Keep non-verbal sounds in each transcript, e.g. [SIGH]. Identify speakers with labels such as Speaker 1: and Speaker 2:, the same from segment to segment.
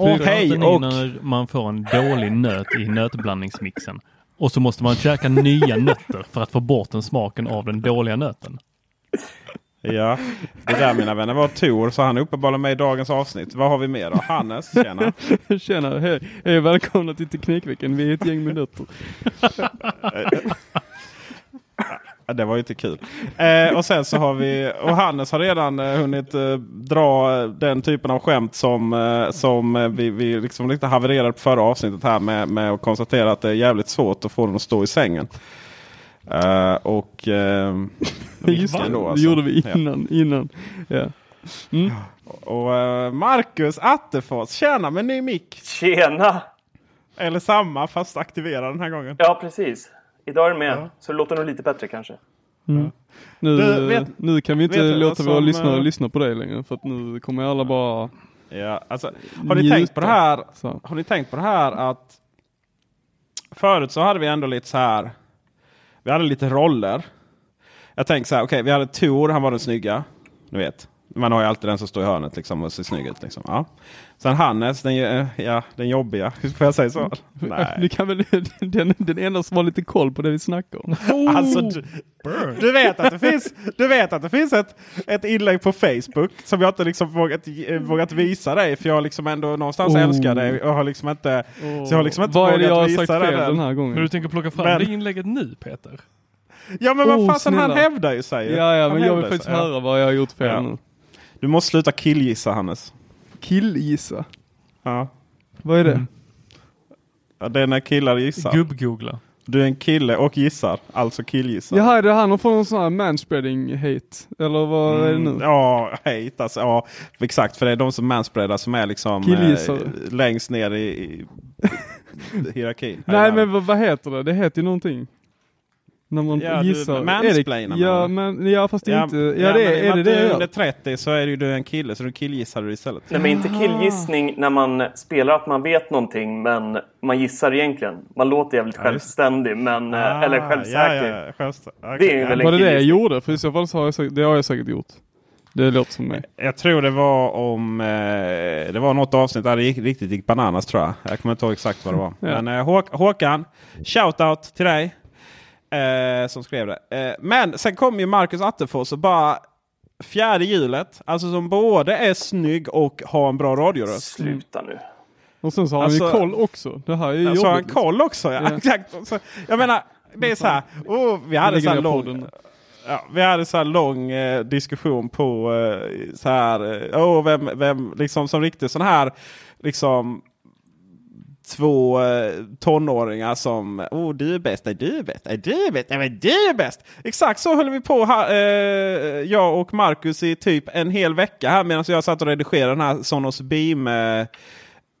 Speaker 1: För
Speaker 2: hej och
Speaker 1: när man får en dålig nöt i nötblandningsmixen. Och så måste man käka nya nötter för att få bort den smaken av den dåliga nöten.
Speaker 2: ja, det där mina vänner var Tor så han är uppenbarligen med i dagens avsnitt. Vad har vi mer då? Hannes, tjena. [LAUGHS]
Speaker 3: Tjena, hej, hej välkomna till Teknikveckan. Vi är ett gäng med nötter. [LAUGHS]
Speaker 2: Ja, Det var ju inte kul. Eh, och sen så har vi, och Hannes har redan eh, hunnit eh, dra den typen av skämt som, eh, som eh, vi, vi liksom lite havererade på förra avsnittet här med, med att konstatera att det är jävligt svårt att få den att stå i sängen. Eh, och [LAUGHS] eh,
Speaker 3: Just det, det
Speaker 2: alltså.
Speaker 3: gjorde vi
Speaker 2: Ja.
Speaker 3: innan. innan. Ja. Mm.
Speaker 2: Och Marcus Attefors, tjena med ny mick.
Speaker 4: Tjena!
Speaker 2: Eller samma fast aktiverad den här gången.
Speaker 4: Ja, precis. Idag är det med.
Speaker 2: Ja.
Speaker 4: Så det låter nog lite bättre kanske.
Speaker 3: Mm. Nu,
Speaker 2: Du, vet-
Speaker 3: nu kan vi inte låta
Speaker 2: vad
Speaker 3: våra lyssnare
Speaker 2: eh,
Speaker 3: lyssna på dig längre. För att nu kommer alla bara...
Speaker 2: Ja, alltså, har ni
Speaker 3: Njuta.
Speaker 2: tänkt på det här?
Speaker 3: Så.
Speaker 2: Har ni tänkt på det här att förut så hade vi ändå lite så här. Vi hade lite roller. Jag tänker så här, okej, vi hade Tor, han var den snygga. Du vet, man har ju alltid den som står i hörnet liksom och ser snygg ut. Liksom. Ja. Sen Hannes, den, eh, ja, den jobbiga. [LAUGHS] Får jag säga så?
Speaker 3: Du
Speaker 2: Nej.
Speaker 3: kan väl, [LAUGHS] den, den enda som har lite koll på det vi snackar om. [LAUGHS]
Speaker 2: Alltså, du, du vet att det finns, du vet att det finns ett, ett inlägg på Facebook som jag inte liksom vågat, eh, vågat visa dig. För jag liksom ändå någonstans
Speaker 3: Oh.
Speaker 2: älskar dig. Och har liksom inte, Så jag har liksom inte
Speaker 3: Vad är det
Speaker 2: vågat
Speaker 3: jag har
Speaker 2: visa
Speaker 3: sagt
Speaker 2: dig
Speaker 3: fel
Speaker 2: den.
Speaker 3: den här gången?
Speaker 1: Men du tänker plocka fram
Speaker 2: Men-
Speaker 1: det inlägget nu Peter?
Speaker 2: Ja men vad
Speaker 3: Oh,
Speaker 2: fasen han hävdar ju sig.
Speaker 3: Ja, ja,
Speaker 2: Han
Speaker 3: men jag vill faktiskt
Speaker 2: sig,
Speaker 3: höra vad jag har gjort fel
Speaker 2: Ja.
Speaker 3: nu.
Speaker 2: Du måste sluta killgissa Hannes.
Speaker 3: Killgissa.
Speaker 2: Ja.
Speaker 3: Vad är det?
Speaker 2: Mm. Ja, det är när killar gissar.
Speaker 1: Gubb-googla.
Speaker 2: Du är en kille och gissar. Alltså killgissar.
Speaker 3: Jaha, är det han får någon sån här manspreading hate? Eller vad är det
Speaker 2: Mm,
Speaker 3: nu?
Speaker 2: Ja, hate alltså. Ja, exakt. För det är de som manspreadar som är liksom eh, längst ner i, i [LAUGHS] hierarkin.
Speaker 3: Nej men vad, vad heter det? Det heter ju någonting. När man
Speaker 2: Ja, du
Speaker 3: gissar.
Speaker 2: mansplainar,
Speaker 3: Är det, ja, men, ja fast det är inte. Ja, det
Speaker 2: men i
Speaker 3: är, är det det
Speaker 2: du under
Speaker 3: gör?
Speaker 2: 30 så är det ju du en kille så du killgissar du istället.
Speaker 4: Nej, men inte killgissning när man spelar att man vet någonting men man gissar egentligen. Man låter jävligt
Speaker 2: Ja,
Speaker 4: självständig men, eh,
Speaker 2: Ah,
Speaker 4: eller självsäker.
Speaker 2: Ja, ja, självstä- okej,
Speaker 4: Det är
Speaker 2: ja.
Speaker 4: väl
Speaker 3: Var det det jag gjorde? För i så fall så har jag säkert, det har jag säkert gjort. Det låter som mig.
Speaker 2: Jag tror det var om... Eh, det var något avsnitt där det gick, riktigt gick bananas tror jag. Jag kommer inte ihåg exakt vad det var.
Speaker 3: Ja.
Speaker 2: Men eh, Håk- Håkan, shout-out till dig. Eh, som skrev det. Eh, men sen kom ju Marcus Attefors och bara fjärde hjulet. Alltså som både är snygg och har en bra radioröst.
Speaker 4: Sluta nu.
Speaker 3: Och sen så har han
Speaker 2: Alltså-
Speaker 3: ju koll också. Det här är ju
Speaker 2: Så har han
Speaker 3: jobbigt.
Speaker 2: koll också. Ja. [LAUGHS] Exakt. Så, jag menar, det är så här. Oh, vi hade så här lång... Ja, vi hade så här lång eh, diskussion på eh, så här. Eh, oh, vem, vem liksom som riktigt sån här liksom två eh, tonåringar som oh, du är bäst, nej du är bäst, nej du är bäst, nej men du är bäst. Exakt så höll vi på här, eh, jag och Marcus i typ en hel vecka här medan jag satt och redigerade den här Sonos Beam eh,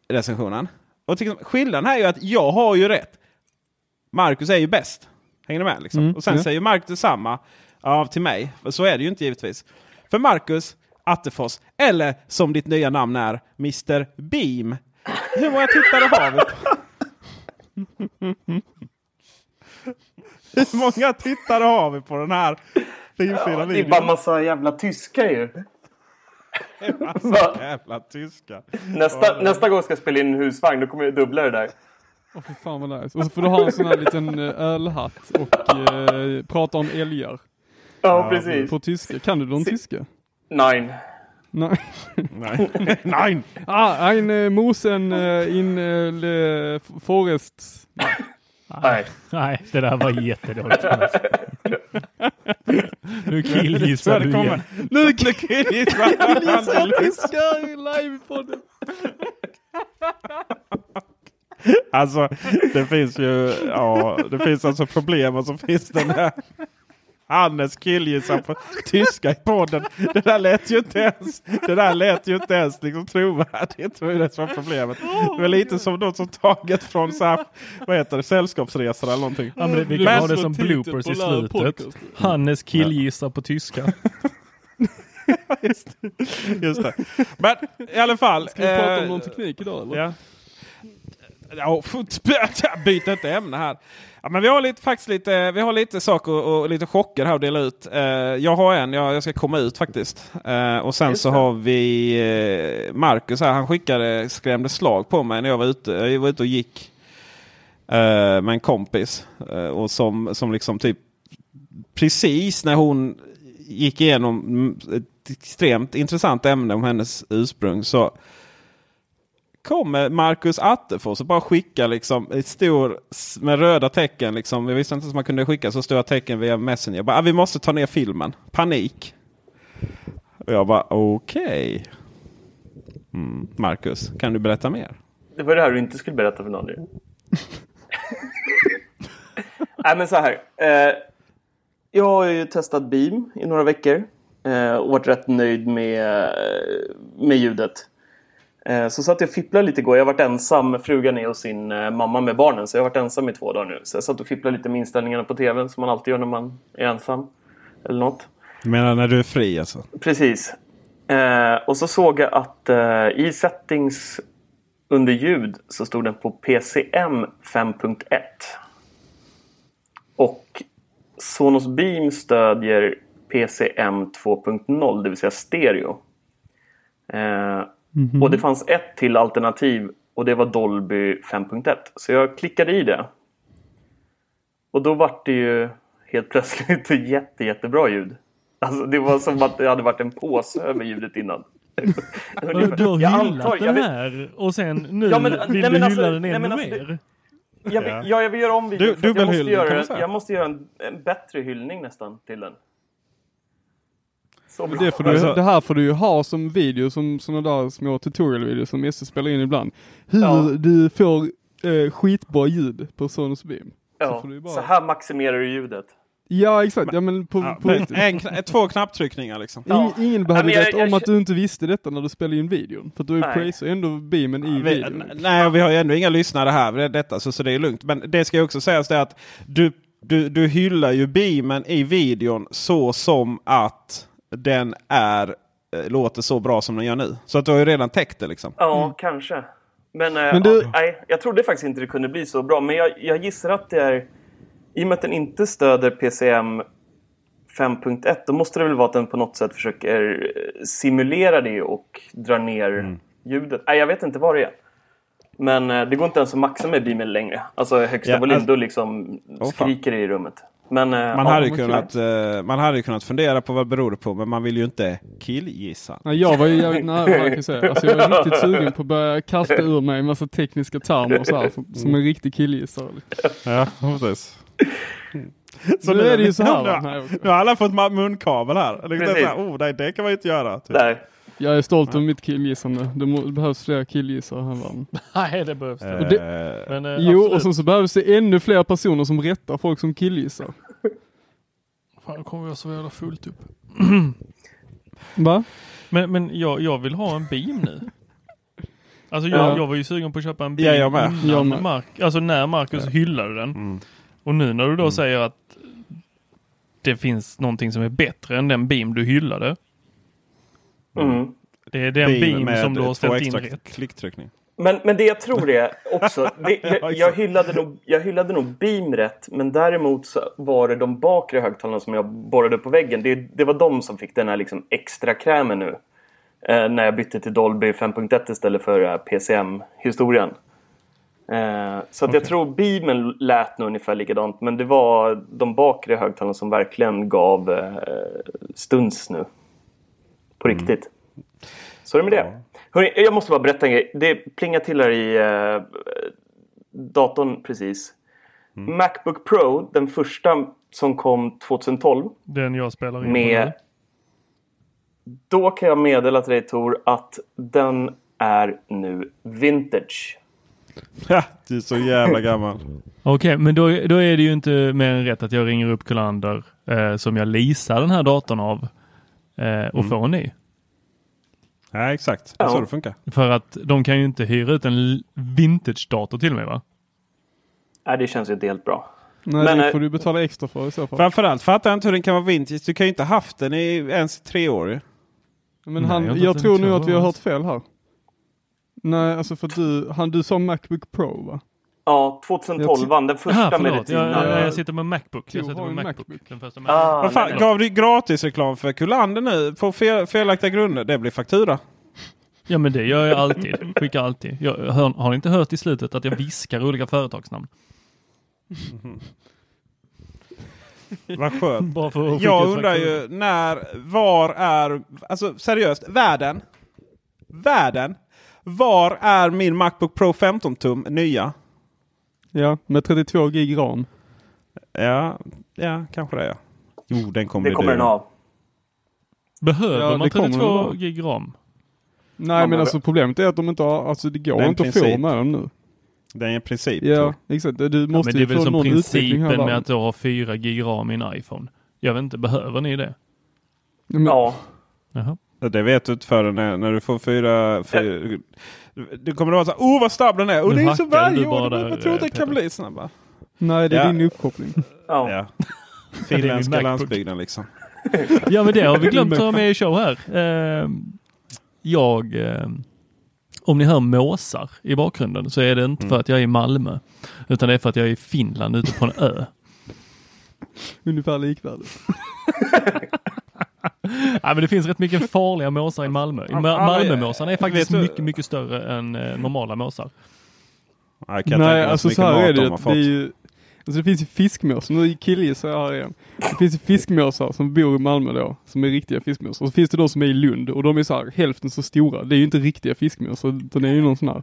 Speaker 2: recensionen. Och liksom, skillnaden här är ju att jag har ju rätt. Marcus är ju bäst. Hänger du med? Liksom?
Speaker 3: Mm,
Speaker 2: och sen
Speaker 3: ja.
Speaker 2: säger Marcus detsamma ja, till mig. För så är det ju inte givetvis. för Marcus Attefors. Eller som ditt nya namn är, Mr Beam. Hur många tittare har vi? Hur många tittare har vi på den här finfina
Speaker 4: Ja, det är
Speaker 2: videon?
Speaker 4: bara massa jävla tyskar ju.
Speaker 2: Massa jävla tyska.
Speaker 4: Nästa, nästa gång ska jag spela in en husvagn, då kommer jag dubbla det där.
Speaker 3: Åh fy fan vad nice. Och så får du ha en sån här liten eh, ölhatt och eh, prata om älgar.
Speaker 4: Ja, precis.
Speaker 3: På tyska. Kan du någon tyska?
Speaker 4: Nine.
Speaker 3: Nej.
Speaker 2: Nej. [LAUGHS] Nej.
Speaker 3: Ah, ein äh, Mosen äh, in äh, Forest.
Speaker 4: Nej.
Speaker 1: Nej, det där var jättedåligt. nu killgissar du igen.
Speaker 2: Nu killgissar han.
Speaker 3: tyskar i livepodden.
Speaker 2: Alltså det finns ju, ja det finns alltså problem och så finns den här Hannes killgissar på tyska i podden. Det där lät ju inte ens, det där lät ju inte ens liksom trovärdigt. Det var ju det som var problemet. Det var lite som något som taget från så här, vad heter det, sällskapsresor eller någonting.
Speaker 1: Ja, men vi kan ha det som bloopers i slutet. Hannes killgissar på tyska. [LAUGHS]
Speaker 2: Just, just det. Men i alla fall.
Speaker 3: Ska vi prata om
Speaker 2: eh,
Speaker 3: någon teknik idag eller?
Speaker 2: Ja. Ja, [LAUGHS] byt inte ämne här. Ja, men vi har lite, faktiskt lite, vi har lite saker och, och lite chocker här att dela ut. Eh, jag har en, jag, jag ska komma ut faktiskt. Eh, och sen
Speaker 4: Just
Speaker 2: så
Speaker 4: det.
Speaker 2: har vi eh, Marcus här, han skickade, skrämde slag på mig när jag var ute. Jag var ute och gick eh, med en kompis. Och som, som liksom typ precis när hon gick igenom ett extremt intressant ämne om hennes ursprung så kommer Marcus Attefors och bara skickar liksom ett stor med röda tecken. Liksom. Jag visste inte att man kunde skicka så stora tecken via Messenger. Jag bara, ah, vi måste ta ner filmen. Panik. Och jag bara okej. Mm. Marcus, kan du berätta mer?
Speaker 4: Det var det här du inte skulle berätta för någon. [LAUGHS] Nej men så här. Eh, jag har ju testat Beam i några veckor. Eh, och varit rätt nöjd med, eh, med ljudet. Eh, så satt jag och fipplade lite igår. Jag har varit ensam. Frugan är hos sin eh, mamma med barnen. Så jag har varit ensam i två dagar nu. Så jag satt och fipplade lite med inställningarna på tvn. Som man alltid gör när man är ensam. Eller något.
Speaker 2: Du menar när du är fri alltså?
Speaker 4: Precis. Eh, och så såg jag att i settings under ljud så stod den på PCM 5.1. Och Sonos Beam stödjer PCM 2.0, det vill säga stereo. Eh, Och det fanns ett till alternativ och det var Dolby 5.1. Så jag klickade i det. Och då var det ju helt plötsligt [LAUGHS] jätte, jättebra ljud. Alltså det var som att det hade varit en påse [LAUGHS] över ljudet innan. [LAUGHS]
Speaker 1: Du, du har
Speaker 4: Jag
Speaker 1: hyllat
Speaker 4: antar-
Speaker 1: den här och sen nu
Speaker 4: Ja, men-
Speaker 1: vill
Speaker 4: nej,
Speaker 1: du
Speaker 4: alltså-
Speaker 1: hylla den
Speaker 4: nej,
Speaker 1: ännu
Speaker 4: men alltså,
Speaker 1: mer.
Speaker 4: Jag vill, ja, jag vill göra om videon.
Speaker 2: Du-
Speaker 4: jag, måste
Speaker 2: man
Speaker 4: göra, jag måste göra en, en bättre hyllning nästan till den. Så.
Speaker 3: Det, får du,
Speaker 2: Alltså-
Speaker 3: det här får du ju ha som video, som sådana där små tutorial-videos som Esse spelar in ibland. Hur
Speaker 4: Ja.
Speaker 3: du får eh, skitbra ljud på Sonos Beam.
Speaker 4: ja,
Speaker 3: får du ju bara-
Speaker 4: Så här maximerar du ljudet.
Speaker 3: Ja exakt, ja men på,
Speaker 2: Ja,
Speaker 3: på
Speaker 2: men en, två knapptryckningar liksom.
Speaker 4: Ja.
Speaker 3: Ingen, ingen behöver
Speaker 4: jag-
Speaker 3: veta
Speaker 4: jag
Speaker 3: om att
Speaker 4: känner-
Speaker 3: du inte visste detta när du spelade in videon. För att du
Speaker 4: Nej.
Speaker 3: praisar ju ändå beamen i
Speaker 2: Vi,
Speaker 3: videon.
Speaker 2: nej, vi har ju ändå inga lyssnare här. Det Detta, så, så det är lugnt. Men det ska ju också sägas det att du, du, du hyllar ju beamen i videon så som att den är eh, låter så bra som den gör nu. Så att du har ju redan täckt det liksom.
Speaker 4: Ja, kanske. Men, eh,
Speaker 3: Men du-
Speaker 4: ja, nej, jag trodde faktiskt inte det kunde bli så bra. Men jag, jag gissar att det är... I och med att den inte stöder PCM 5.1 då måste det väl vara att den på något sätt försöker eh, simulera det och dra ner
Speaker 2: Mm.
Speaker 4: ljudet. Nej, jag vet inte vad det är. Men det går inte ens att maxa med beamen längre. Alltså högsta
Speaker 2: Ja,
Speaker 4: volym,
Speaker 2: alltså-
Speaker 4: då liksom
Speaker 2: fan.
Speaker 4: skriker det i rummet. Men, eh,
Speaker 2: Man,
Speaker 4: ja,
Speaker 2: hade kunnat, eh, man hade ju kunnat fundera på vad det beror på. Men man vill ju inte killgissa.
Speaker 3: Nej, jag var ju jävligt nära vad jag kan säga. Alltså jag är riktigt sugen på att börja kasta ur mig en massa tekniska termer och så här, som, som en riktig killgissare.
Speaker 2: Ja, precis. [LAUGHS]
Speaker 3: Så nu är det ju så här.
Speaker 2: Nu?
Speaker 3: Nej,
Speaker 2: har alla fått munkabel här. Det, är
Speaker 4: Precis.
Speaker 2: så här oh, nej, det kan man ju inte göra. Typ.
Speaker 4: där.
Speaker 3: Jag är stolt över mitt killgissande. Det, må, det behövs fler killgissare här världen. [LAUGHS]
Speaker 1: Nej, det behövs det.
Speaker 3: Och det-
Speaker 2: Eh,
Speaker 1: Men, eh,
Speaker 3: Jo,
Speaker 1: absolut.
Speaker 3: och sen så behövs det ännu fler personer som rättar folk som killgissar.
Speaker 1: Fan, nu kommer jag så jävla fullt upp. [CLEARS THROAT]
Speaker 3: Va?
Speaker 1: Men, men jag, jag vill ha en beam nu. Alltså jag,
Speaker 3: Ja.
Speaker 1: jag var ju sugen på att köpa en beam
Speaker 2: Ja, jag med.
Speaker 1: innan
Speaker 3: Jag med.
Speaker 1: Mark, alltså när Marcus hyllade den.
Speaker 2: Mm.
Speaker 1: Och nu när du då säger att det finns någonting som är bättre än den beam du hyllade.
Speaker 4: Mm.
Speaker 1: Det är den beam,
Speaker 2: med
Speaker 1: som du har ställt in rätt.
Speaker 2: klicktryckning.
Speaker 4: Men, men det jag tror är också, [LAUGHS] det,
Speaker 2: Ja,
Speaker 4: jag, jag, hyllade nog, jag hyllade nog Beam rätt, men däremot så var det de bakre högtalarna som jag borrade på väggen. Det, det var de som fick den här liksom extra krämen nu. Eh, när jag bytte till Dolby 5.1 istället för eh, PCM-historien. Eh, så att jag tror Beamen lät nog ungefär likadant, men det var de bakre högtalarna som verkligen gav eh, stuns nu. På riktigt. Så är det med det. Hörrni, jag måste bara berätta en grej. Det plingar till här i eh, datorn precis. Macbook Pro, den första som kom 2012.
Speaker 1: Den jag spelar in på
Speaker 4: Med...
Speaker 1: nu.
Speaker 4: Då kan jag meddela till dig Tor att den är nu vintage.
Speaker 2: Ja, du är så jävla gammal. [LAUGHS]
Speaker 1: Okej, men då, då är det ju inte mer än rätt att jag ringer upp Kullander eh, som jag leasar den här datorn av eh, och får en ny.
Speaker 2: Ja, exakt. Det är
Speaker 4: Ja.
Speaker 2: så det funkar.
Speaker 1: För att de kan ju inte hyra ut en vintage-dator till mig va?
Speaker 4: Ja, det känns ju inte helt bra.
Speaker 3: Nej,
Speaker 4: Men,
Speaker 3: det
Speaker 4: eh,
Speaker 3: får du betala extra för i så fall.
Speaker 2: Framförallt fattar jag inte hur den kan vara vintage. Du kan ju inte haft den i ens tre år.
Speaker 3: Men
Speaker 1: Nej,
Speaker 3: han,
Speaker 1: jag
Speaker 3: jag, tror nu att vi har hört fel här. Nej, alltså för du, han, du sa Macbook Pro va?
Speaker 4: Ja, 2012 vann den första
Speaker 1: Aha,
Speaker 4: med
Speaker 1: förlåt. Jag, jag, jag sitter med Macbook. Jag sitter
Speaker 3: har
Speaker 1: med
Speaker 3: en
Speaker 1: Macbook.
Speaker 3: Macbook.
Speaker 1: Den första
Speaker 4: Ah.
Speaker 2: Vad fan,
Speaker 4: nej.
Speaker 2: gav du gratis reklam för Kullander nu på fel, felaktiga grunder? Det blir faktura.
Speaker 1: Ja men det gör jag alltid. Skickar alltid. Jag hör, har ni inte hört i slutet att jag viskar olika företagsnamn? [LAUGHS]
Speaker 2: Vad skönt.
Speaker 1: Bara för att skicka
Speaker 2: Jag undrar ju när, var är, alltså seriöst, världen. Världen. Var är min Macbook Pro 15 tum nya?
Speaker 3: Ja, med 32 gig ram.
Speaker 2: Ja, ja kanske det ja. Jo, den kommer
Speaker 4: Det kommer den ha.
Speaker 1: Behöver
Speaker 3: Ja,
Speaker 1: man
Speaker 3: det kommer det
Speaker 1: 32
Speaker 3: vara.
Speaker 1: gig ram?
Speaker 3: Nej
Speaker 4: men
Speaker 3: men alltså problemet är att de inte har, alltså det går inte att få
Speaker 2: princip.
Speaker 3: med dem nu.
Speaker 2: Det är en princip.
Speaker 3: Ja, exakt. Du
Speaker 1: Ja,
Speaker 3: måste
Speaker 1: men det är väl som principen med att du har 4 gig ram i en iPhone. Jag vet inte, behöver ni det?
Speaker 3: Men,
Speaker 4: Ja.
Speaker 1: Jaha.
Speaker 2: Det vet du inte förrän när, när du får fyra... fyra du kommer att vara så här, oh vad snabb den är! Och det är så varje år! Jag tror att det
Speaker 1: eh,
Speaker 2: kan bli snabbare.
Speaker 3: Nej, det är
Speaker 2: Ja.
Speaker 3: din uppkoppling.
Speaker 4: ja. [LAUGHS] [LAUGHS]
Speaker 2: Finländska landsbygden liksom. [LAUGHS]
Speaker 1: Ja men det har vi glömt att ta med i show här. Eh, jag, eh, om ni hör måsar i bakgrunden så är det inte för att jag är i Malmö. Utan det är för att jag är i Finland ute på en ö.
Speaker 3: Ungefär likvärdigt. [LAUGHS]
Speaker 1: Ja, men det finns rätt mycket farliga måsar i Malmö. Ma- Malmömåsarna är faktiskt mycket, mycket större än eh, normala måsar.
Speaker 2: Ja, jag kan
Speaker 3: Nej, alltså
Speaker 2: så
Speaker 3: här är det, det är ju, alltså det finns ju fiskmåsar, nu killgissar jag här igen. Det finns ju fiskmåsar som bor i Malmö då, som är riktiga fiskmåsar. Och så finns det de som är i Lund och de är så här hälften så stora. Det är ju inte riktiga fiskmåsar, utan det är ju någon sån här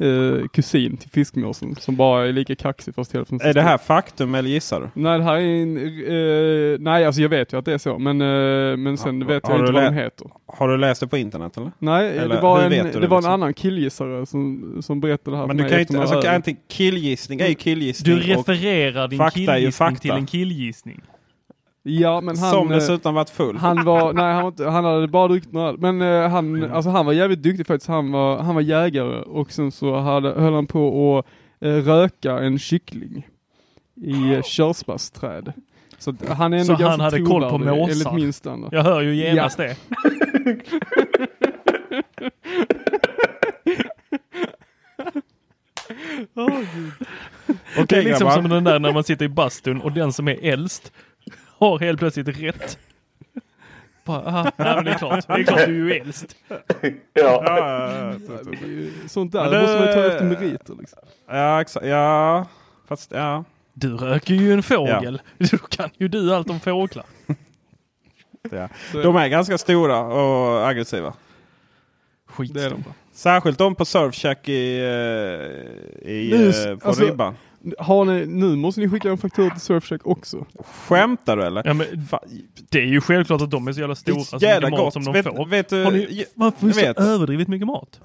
Speaker 3: eh, kusin till fiskmåsen som bara är lika kaxig fast hälften så
Speaker 2: Är det här faktum eller gissar du?
Speaker 3: Nej, det här är en, eh, nej alltså jag vet ju att det är så, men, eh, men sen
Speaker 2: Ja,
Speaker 3: vet jag inte vad
Speaker 2: lä-
Speaker 3: de heter.
Speaker 2: Har du läst det på internet eller?
Speaker 3: Nej,
Speaker 2: Eller
Speaker 3: det var, en, det
Speaker 2: det
Speaker 3: var en
Speaker 2: liksom?
Speaker 3: annan killgissare som, som berättade det här
Speaker 2: Men
Speaker 3: för
Speaker 2: du
Speaker 3: mig
Speaker 2: kan inte, alltså, kan inte killgissning är ju killgissning.
Speaker 1: Du refererar din killgissning till en killgissning.
Speaker 3: Ja, men han...
Speaker 2: som
Speaker 3: eh,
Speaker 2: dessutom varit full.
Speaker 3: Han var, [LAUGHS] nej han, var inte, han hade bara druckit några. Men eh, han,
Speaker 2: Mm.
Speaker 3: alltså han var jävligt duktig faktiskt. Han var, han var jägare och sen så hade, höll han på att eh, röka en kyckling i eh, körsbärsträd. Så han är ändå
Speaker 1: Så han hade koll på måsar?
Speaker 3: Enligt min standard.
Speaker 1: Jag hör ju genast det. [LAUGHS]
Speaker 2: Okej
Speaker 1: Det är liksom som den där när man sitter i bastun och den som är äldst har helt plötsligt rätt. Bara, aha, nej, men det är klart, det är klart du är ju äldst.
Speaker 4: Ja.
Speaker 2: Ja, ja, ja, ja.
Speaker 3: Sånt där
Speaker 2: det-
Speaker 3: måste man ju ta efter meriter liksom.
Speaker 2: ja, exakt. Ja, fast ja.
Speaker 1: Du röker ju en fågel. [LAUGHS] Då kan ju du allt om fåglar.
Speaker 2: ja. De är ganska stora och aggressiva.
Speaker 1: Skit.
Speaker 3: Det är de.
Speaker 2: Särskilt de på Surfshack i, eh, i,
Speaker 3: Nu,
Speaker 2: eh, på
Speaker 3: alltså-
Speaker 2: ribban.
Speaker 3: Har ni, nu måste ni skicka en faktura till Surfshack också.
Speaker 2: Skämtar du eller?
Speaker 1: Ja, men det är ju självklart att de är så jävla stora. Så
Speaker 2: jävla
Speaker 1: mycket mat
Speaker 2: gott.
Speaker 1: som de
Speaker 2: vet,
Speaker 1: får.
Speaker 2: Vet du,
Speaker 1: Har ni, finns
Speaker 2: jag
Speaker 1: det
Speaker 2: vet.
Speaker 1: överdrivet mycket mat?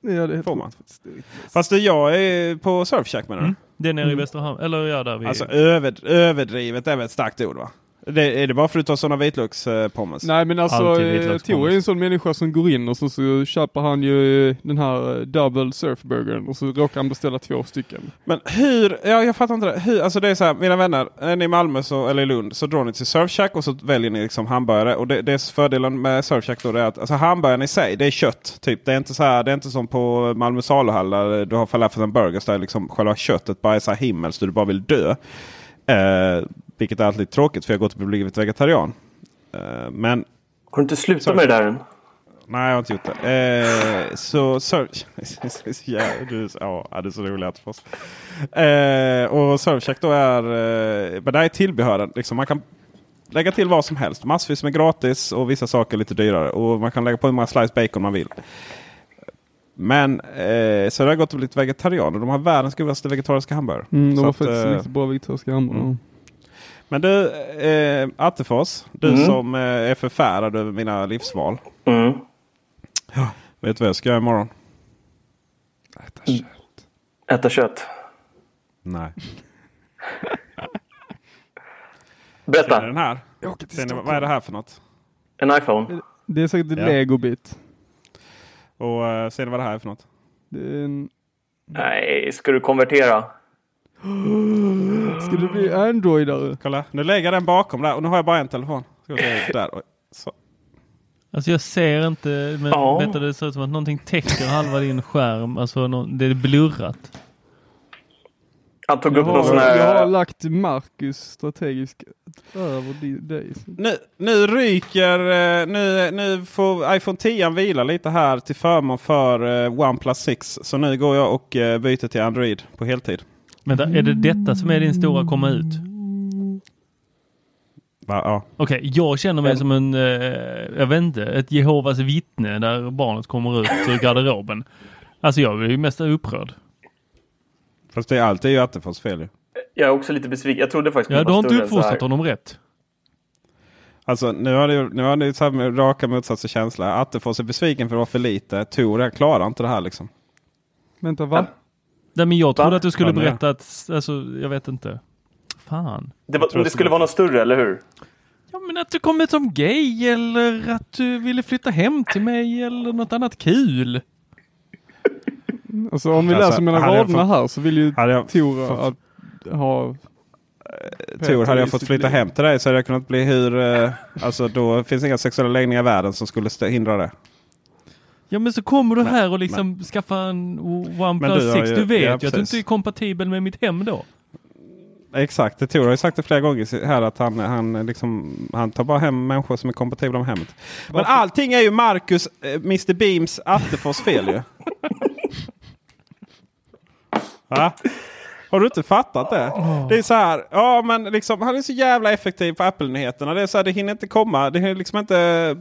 Speaker 3: Ja, det är
Speaker 2: Får man?
Speaker 3: Det är.
Speaker 2: Fast jag är på Surfshack menar du?
Speaker 1: Mm. Det är nere i Västra Hamn. Eller ja, där vi...
Speaker 2: Alltså över, överdrivet är väl ett starkt ord va? Det, är det bara för att du tar sådana vitlökspommes?
Speaker 3: Nej men alltså,
Speaker 1: Alltid
Speaker 3: eh. Tor är en sån människa som går in och så, så köper han ju eh, den här eh, double surfburgern och så råkar han beställa två stycken.
Speaker 2: Men hur, ja jag fattar inte det. Hur, alltså det är så här, mina vänner, är ni i Malmö så, eller i Lund så drar ni till Surfshack och så väljer ni liksom hamburgare. Och det, det är fördelen med Surfshack då det är att alltså hamburgaren i sig, det är kött. Typ. Det, är inte så här, det är inte som på Malmö saluhall där du har falafel and burgers där liksom själva köttet bara är så här himmelskt och du bara vill dö. Eh, vilket är alltid tråkigt för jag har gått och blivit vegetarian. Eh, men
Speaker 4: Har du inte slutat med det där än?
Speaker 2: Nej, jag har inte gjort det. Eh, så Surf... [LAUGHS] ja, du, ja, det är så roligt för oss. Eh, och Surfcheck då är... Eh, men det är tillbehören. Liksom, man kan lägga till vad som helst. Massvis med gratis och vissa saker lite dyrare. Och man kan lägga på hur många slice bacon man vill. Men eh, så det har gått och blivit vegetarian och de har världens godaste vegetariska hamburgare.
Speaker 3: Mm, de
Speaker 2: att,
Speaker 3: faktiskt
Speaker 2: eh,
Speaker 3: bra vegetariska hamburgare.
Speaker 2: mm. Men du, eh, Attefors, du
Speaker 4: Mm.
Speaker 2: som eh, är förfärad över mina livsval.
Speaker 4: Mm.
Speaker 2: Vet du vad jag ska göra imorgon?
Speaker 4: Äta kött.
Speaker 2: Nej. [LAUGHS] Ser ni
Speaker 4: Berätta.
Speaker 2: den här? Ser ni, vad är det här för något?
Speaker 4: En iPhone.
Speaker 3: Det är säkert en
Speaker 2: Ja.
Speaker 3: legobit.
Speaker 2: Och uh, ser ni vad det här är för något?
Speaker 3: Det är en...
Speaker 4: Nej, ska du konvertera? [GASPS]
Speaker 3: Ska det bli Androidare?
Speaker 2: Kolla, nu lägger jag den bakom där och nu har jag bara en telefon. Ska se, [GASPS] där. Så.
Speaker 1: Alltså jag ser inte, men
Speaker 4: Ja.
Speaker 1: du, det ser ut som att någonting täcker halva din skärm. Alltså det är blurrat.
Speaker 4: Han tog
Speaker 3: Jag
Speaker 4: upp någon
Speaker 3: har,
Speaker 4: sån
Speaker 3: jag har
Speaker 4: här...
Speaker 3: lagt Marcus strategiskt över di- dig.
Speaker 2: Nu, nu ryker, eh, nu, nu får iPhone 10 vila lite här till förmån för eh, OnePlus 6. Så nu går jag och eh, byter till Android på heltid.
Speaker 1: Vänta, är det detta som är din stora komma ut?
Speaker 2: Va, ja.
Speaker 1: Okej, jag känner mig som en, eh, jag vet inte, ett Jehovas vittne där barnet kommer ut ur garderoben. Alltså jag är ju mest upprörd.
Speaker 2: Fast det är alltid ju Attefors fel ju.
Speaker 4: Jag är också lite besviken. Jag trodde faktiskt
Speaker 1: Ja,
Speaker 4: det
Speaker 1: du har
Speaker 4: var
Speaker 1: inte uppfostrat honom rätt.
Speaker 2: Alltså nu har det, nu har det så här raka motsatser känsla. Attefors är besviken för att vara för lite. Tor jag klarar inte det här liksom.
Speaker 3: Vänta, va?
Speaker 1: Nej, men jag trodde
Speaker 4: Va?
Speaker 1: att du skulle berätta att, alltså jag vet inte. Fan.
Speaker 4: Det, var, det skulle vara något större, eller hur?
Speaker 1: Ja men att du kom ut som gay eller att du ville flytta hem till mig eller något annat kul.
Speaker 3: Alltså om vi
Speaker 2: Alltså,
Speaker 3: läser mellan
Speaker 2: hade jag
Speaker 3: raderna här så vill ju Tor
Speaker 2: fått-
Speaker 3: att ha...
Speaker 2: Tor, hade jag fått flytta hem till dig så hade jag kunnat bli hur... Eh, alltså då finns inga sexuella läggningar i världen som skulle hindra det.
Speaker 1: Ja men så kommer du här och liksom en
Speaker 2: Men
Speaker 1: OnePlus
Speaker 2: du har
Speaker 1: 6.
Speaker 2: ju-
Speaker 1: Du vet
Speaker 2: ja,
Speaker 1: ju att du inte är kompatibel med mitt hem då.
Speaker 2: Exakt, det Tor har ju sagt det flera gånger här att han, han, liksom, han tar bara hem människor som är kompatibla med hemmet. Men allting är ju Marcus, eh, Mr Beams, Attefors fel ju. [LAUGHS] Va? Har du inte fattat det? Det är så här, ja men liksom, han är så jävla effektiv på Apple-nyheterna. Det är så här, det hinner inte komma, det hinner liksom inte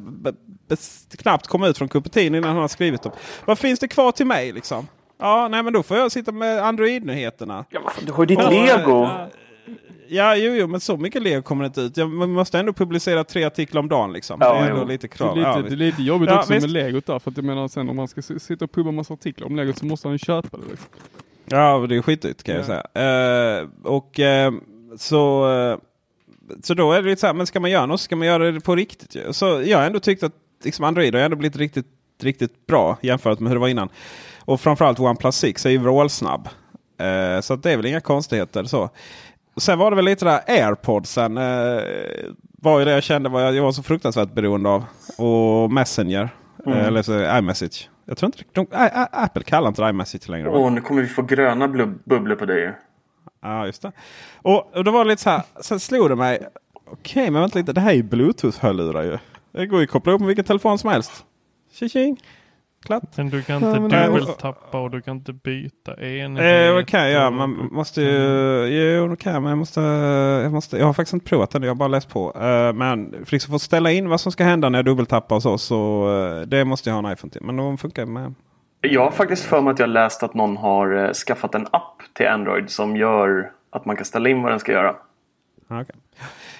Speaker 2: knappt komma ut från Cupertino innan han har skrivit dem. Vad finns det kvar till mig liksom? Ja, nej men då får jag sitta med Android-nyheterna.
Speaker 4: Ja, du har ju ditt
Speaker 2: Ja,
Speaker 4: lego.
Speaker 2: ja, Ja, jo, jo, men så mycket lego kommer det inte ut. Jag man måste ändå publicera tre artiklar om dagen. Liksom.
Speaker 4: Ja,
Speaker 2: det är ändå
Speaker 4: jo.
Speaker 2: lite
Speaker 3: Det är
Speaker 2: krav.
Speaker 3: lite,
Speaker 2: Ja,
Speaker 3: det är lite jobbigt
Speaker 2: Ja,
Speaker 3: också
Speaker 2: visst.
Speaker 3: med legot där. För att jag menar sen om man ska sitta och pubba massa artiklar om legot så måste han köpa det. Liksom.
Speaker 2: Ja, det är skitdyrt kan jag
Speaker 3: Ja.
Speaker 2: säga. Eh, och eh, så, eh, så då är det lite så här, men ska man göra något så ska man göra det på riktigt. ju. Så jag har ändå tyckt att liksom Android har ändå blivit riktigt, riktigt bra jämfört med hur det var innan. Och framförallt OnePlus 6 är ju vrålsnabb. Eh, så det är väl inga konstigheter. så. Sen var det väl lite där airpodsen. Eh, var ju det jag kände var jag, jag var så fruktansvärt beroende av. Och Messenger. Eh, eller så iMessage. Jag tror inte de, Ä- Ä- Apple kallar inte det iMessage längre.
Speaker 4: Åh, nu kommer vi få gröna bubblor på dig.
Speaker 2: Ja, just det. Och, och då var det lite så här. Sen slog det mig. Okej, men vänta lite. Det här är ju Bluetooth-hörlurar ju. Det går ju att koppla upp med vilken telefon som helst. Tjing! Klart.
Speaker 1: Men du kan
Speaker 3: Ja,
Speaker 1: inte
Speaker 3: men-
Speaker 1: dubbeltappa och du kan inte byta enhet.
Speaker 2: Eh, jag göra? Man måste ju... Jo, det kan jag. Men jag måste, jag måste... Jag har faktiskt inte provat det. Jag har bara läst på. Eh, men för liksom få ställa in vad som ska hända när jag dubbeltappar och så. Så eh, det måste jag ha en iPhone till. Men de funkar med.
Speaker 4: Jag har faktiskt för mig att jag läst att någon har eh, skaffat en app till Android som gör att man kan ställa in vad den ska göra.
Speaker 2: Ja, okej.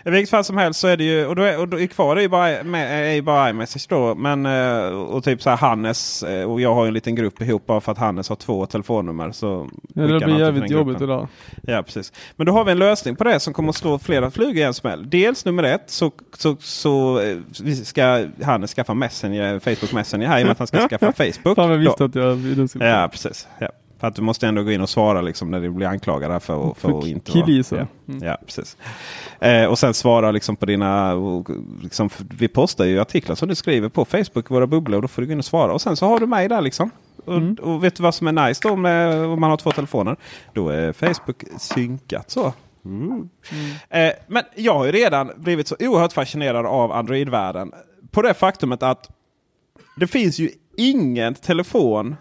Speaker 2: I vilket fall som helst så är det ju, och då är, och då är kvar är ju bara, med, är bara iMessage då. Men, eh, och typ så här Hannes eh, och jag har en liten grupp ihop bara för att Hannes har två telefonnummer. Så
Speaker 3: Ja, det blir jävligt jobbigt det där.
Speaker 2: Ja, precis. Men då har vi en lösning på det som kommer att slå flera flugor i en smäll. Dels nummer ett så, så, så eh, ska Hannes skaffa Messenger, Facebook Messenger här i och med att han ska [LAUGHS] skaffa Facebook.
Speaker 3: Fan jag visste
Speaker 2: då.
Speaker 3: att jag
Speaker 2: Ja, precis. Ja. För att du måste ändå gå in och svara liksom, när du blir anklagad för, för,
Speaker 3: För
Speaker 2: att inte
Speaker 3: killgissa.
Speaker 2: Ja,
Speaker 3: Mm.
Speaker 2: ja, precis. Eh, och sen svara liksom på dina... och Liksom, vi postar ju artiklar som du skriver på Facebook, våra bubblor. Och då får du gå in och svara. Och sen så har du mig där liksom. Och,
Speaker 3: Mm.
Speaker 2: och vet du vad som är nice då med, om man har två telefoner? Då är Facebook synkat så. Mm. Eh, men jag har ju redan blivit så oerhört fascinerad av Android-världen. På det faktumet att det finns ju ingen telefon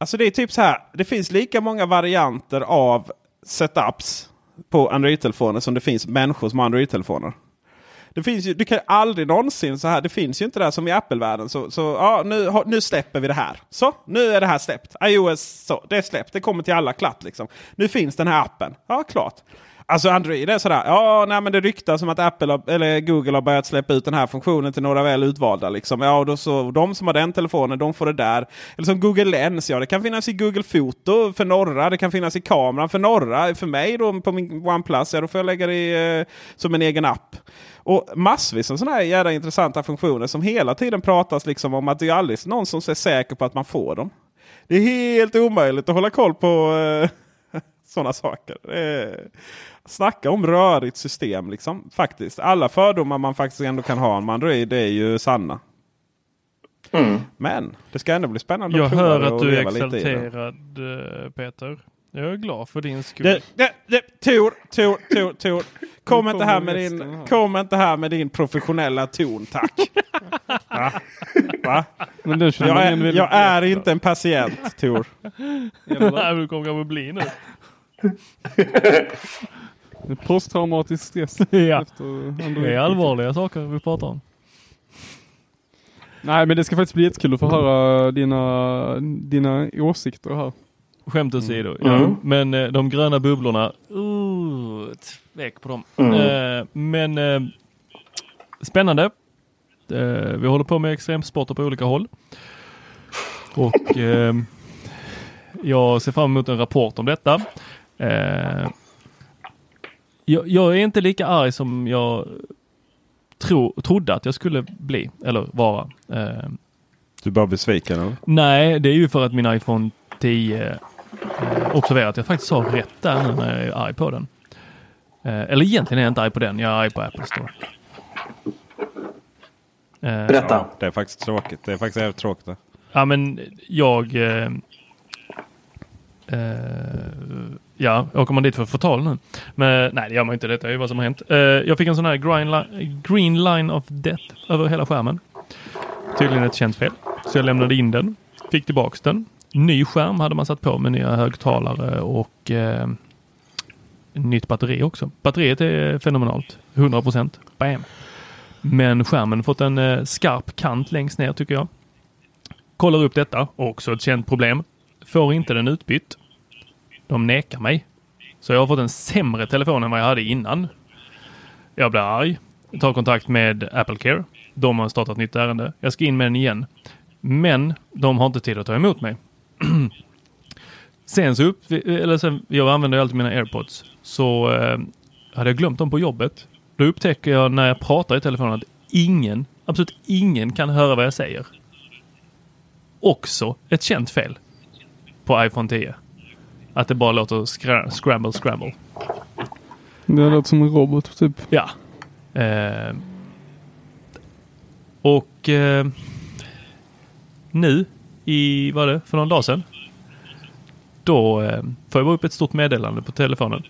Speaker 2: Alltså det är typ så här. Det finns lika många varianter av setups på Android-telefoner som det finns människor som har Android-telefoner. Det finns ju, du kan ju aldrig någonsin så här. Det finns ju inte där som i Apple-världen. Så, så ja, nu, nu släpper vi det här. Så, nu är det här släppt. iOS, så, det är släppt. Det kommer till alla klatt liksom. Nu finns den här appen. Ja, klart. Alltså Android är sådär. Ja, nej, men det ryktas som att Apple har, eller Google har börjat släppa ut den här funktionen till några väl utvalda. Liksom. Ja, och då så, de som har den telefonen, de får det där. Eller som Google Lens. Ja, det kan finnas i Google Foto för norra. Det kan finnas i kameran för norra. För mig då på min OnePlus, ja då får jag lägga det i, eh, som en egen app. Och massvis av sådana här jävla intressanta funktioner som hela tiden pratas liksom om att det är aldrig någon som är säker på att man får dem. Det är helt omöjligt att hålla koll på eh, sådana saker. Eh, snacka om rörigt system liksom. Faktiskt. Alla fördomar man faktiskt ändå kan ha om Android det är ju sanna.
Speaker 4: Mm.
Speaker 2: Men det ska ändå bli spännande
Speaker 1: Jag
Speaker 2: att
Speaker 1: hör att du är exalterad eh, Peter. Jag är glad för din skull.
Speaker 2: Det, det, det, Tor, Tor, Tor, Tor. Kom inte, här
Speaker 3: kommer
Speaker 2: med din,
Speaker 3: här.
Speaker 2: kom inte här med din professionella ton tack. [LAUGHS] Va? Va?
Speaker 3: Men
Speaker 2: Jag är, jag är inte en patient Tor. [LAUGHS]
Speaker 1: Nej, du kommer kanske bli nu.
Speaker 3: Posttraumatisk stress. [LAUGHS]
Speaker 1: Ja. Det är allvarliga saker vi pratar om.
Speaker 3: Nej men det ska faktiskt bli jättekul att få höra dina, dina åsikter här.
Speaker 1: Skämt åsido. Ja.
Speaker 4: Mm.
Speaker 1: Men eh, de gröna bubblorna, uh, tvek på dem.
Speaker 4: Mm.
Speaker 1: Eh, men eh, spännande. Eh, vi håller på med extremsporter på olika håll. Och jag ser fram emot en rapport om detta. Eh, jag, jag är inte lika arg som jag tro, trodde att jag skulle bli eller vara. Eh,
Speaker 2: Du är bara besviken eller?
Speaker 1: Nej, det är ju för att min iPhone 10 eh, observerar att jag faktiskt sa rätt där nu när jag är arg på den. Eh, eller egentligen är jag inte arg på den, jag är arg på Apple Store. Eh,
Speaker 4: Berätta.
Speaker 2: Ja, det är faktiskt tråkigt. Det är faktiskt jävligt tråkigt. det.
Speaker 1: Ja, men jag... Eh, Uh, ja, åker man dit för förtal nu? Men nej, det gör man inte. Detta är ju vad som har hänt. Uh, jag fick en sån här green line, green line of death över hela skärmen. Tydligen ett känt fel. Så jag lämnade in den. Fick tillbaks den. Ny skärm hade man satt på med nya högtalare och uh, nytt batteri också. Batteriet är fenomenalt. 100 procent. Bam! Men skärmen fått en skarp kant längst ner tycker jag. Kollar upp detta, också ett känt problem. Får inte den utbytt. De nekar mig. Så jag har fått en sämre telefon än vad jag hade innan. Jag blir arg. Tar kontakt med Apple Care. De har startat nytt ärende. Jag ska in med den igen. Men de har inte tid att ta emot mig. [CLEARS THROAT] sen så upp, eller sen, jag använder ju alltid mina airpods. Så eh, hade jag glömt dem på jobbet. Då upptäcker jag när jag pratar i telefonen att ingen, absolut ingen kan höra vad jag säger. Också ett känt fel på iPhone 10. Att det bara låter skra- scramble, scramble.
Speaker 3: Det låter som en robot typ.
Speaker 1: Ja. Eh, och eh, nu i, vad det, för någon dag sedan. Då eh, får jag upp ett stort meddelande på telefonen.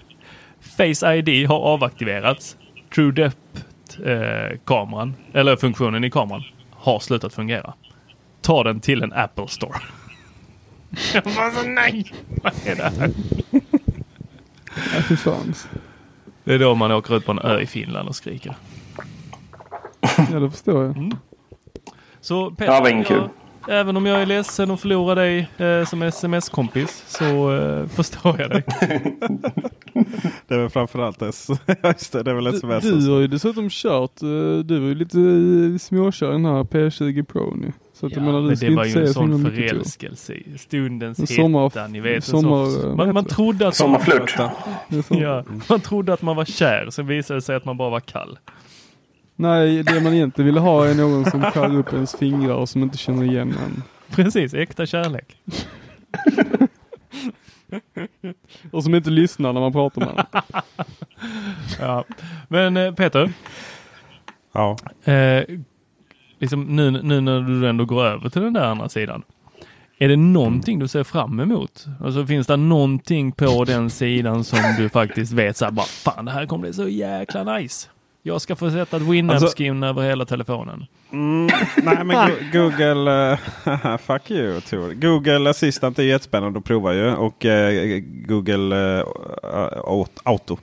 Speaker 1: [LAUGHS] Face ID har avaktiverats. True Depth-kameran, eller funktionen i kameran, har slutat fungera. Ta den till en Apple Store. Jag bara så nej! Vad är det här?
Speaker 3: Fy fan.
Speaker 1: Det är då man åker ut på en ö i Finland och skriker.
Speaker 3: Ja, det förstår jag.
Speaker 1: Så Peter,
Speaker 4: det var inget
Speaker 1: jag,
Speaker 4: kul.
Speaker 1: Även om jag är ledsen och förlorar dig eh, som sms-kompis så eh, förstår jag dig. [LAUGHS]
Speaker 2: det är väl framförallt det. [LAUGHS] Just det, det är väl är
Speaker 3: Du
Speaker 2: så.
Speaker 3: har ju dessutom kört, eh, du var ju lite småkör i den här P20 Pro nu. Så att
Speaker 1: Ja,
Speaker 3: menar, du
Speaker 1: men det var ju en
Speaker 3: så
Speaker 1: sån förälskelse i stundens
Speaker 3: sommar-
Speaker 1: hetta. Ni vet,
Speaker 3: sommar-
Speaker 1: man, man trodde att
Speaker 4: Sommarflört.
Speaker 3: Så- [LAUGHS]
Speaker 1: Ja, man trodde att man var kär, sen visade det sig att man bara var kall.
Speaker 3: Nej, det man egentligen ville ha är någon som skär upp ens fingrar och som inte känner igen en.
Speaker 1: Precis, äkta kärlek.
Speaker 3: Och som inte lyssnar när man pratar med den.
Speaker 1: Ja. Men eh, Peter,
Speaker 2: Ja.
Speaker 1: eh, liksom nu, nu när du ändå går över till den där andra sidan. Är det någonting du ser fram emot? Alltså finns det någonting på den sidan som du faktiskt vet så här bara, fan det här kommer bli så jäkla nice. Jag ska få sätta ett Winamp-skin över hela telefonen.
Speaker 2: Mm, nej men Go- [LAUGHS] Google, eh, [LAUGHS] fuck you Tor. Google Assistant är jättespännande att prova ju. Och eh, Google eh, Aut- Auto.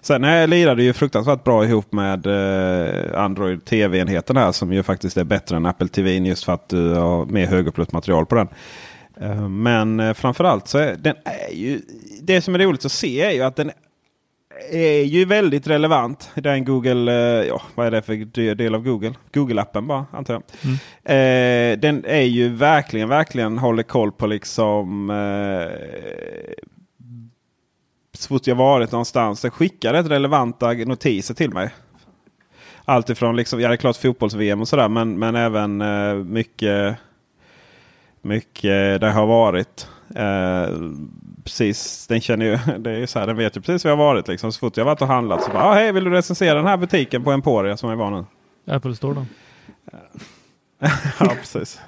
Speaker 2: Sen eh, lirade ju fruktansvärt bra ihop med eh, Android TV-enheten här som ju faktiskt är bättre än Apple TV just för att du har mer högupplöst material på den. Eh, men framförallt så är den är ju det som är roligt att se är ju att den är ju väldigt relevant. Den Google, eh, ja vad är det för de- del av Google? Google-appen bara antar jag. Eh, den är ju verkligen, verkligen håller koll på liksom eh, så fort jag varit någonstans. Den skickar rätt relevanta notiser till mig. Allt ifrån liksom, ja det är klart fotbolls-VM och sådär men, men även eh, mycket mycket det har varit. Eh, precis, den känner ju, [LAUGHS] det är så här, den vet ju precis var jag har varit. Liksom. Så fort jag varit och handlat så bara, ah, hej vill du recensera den här butiken på Emporia som jag var nu?
Speaker 1: Apple Store då? [LAUGHS]
Speaker 2: ja, precis.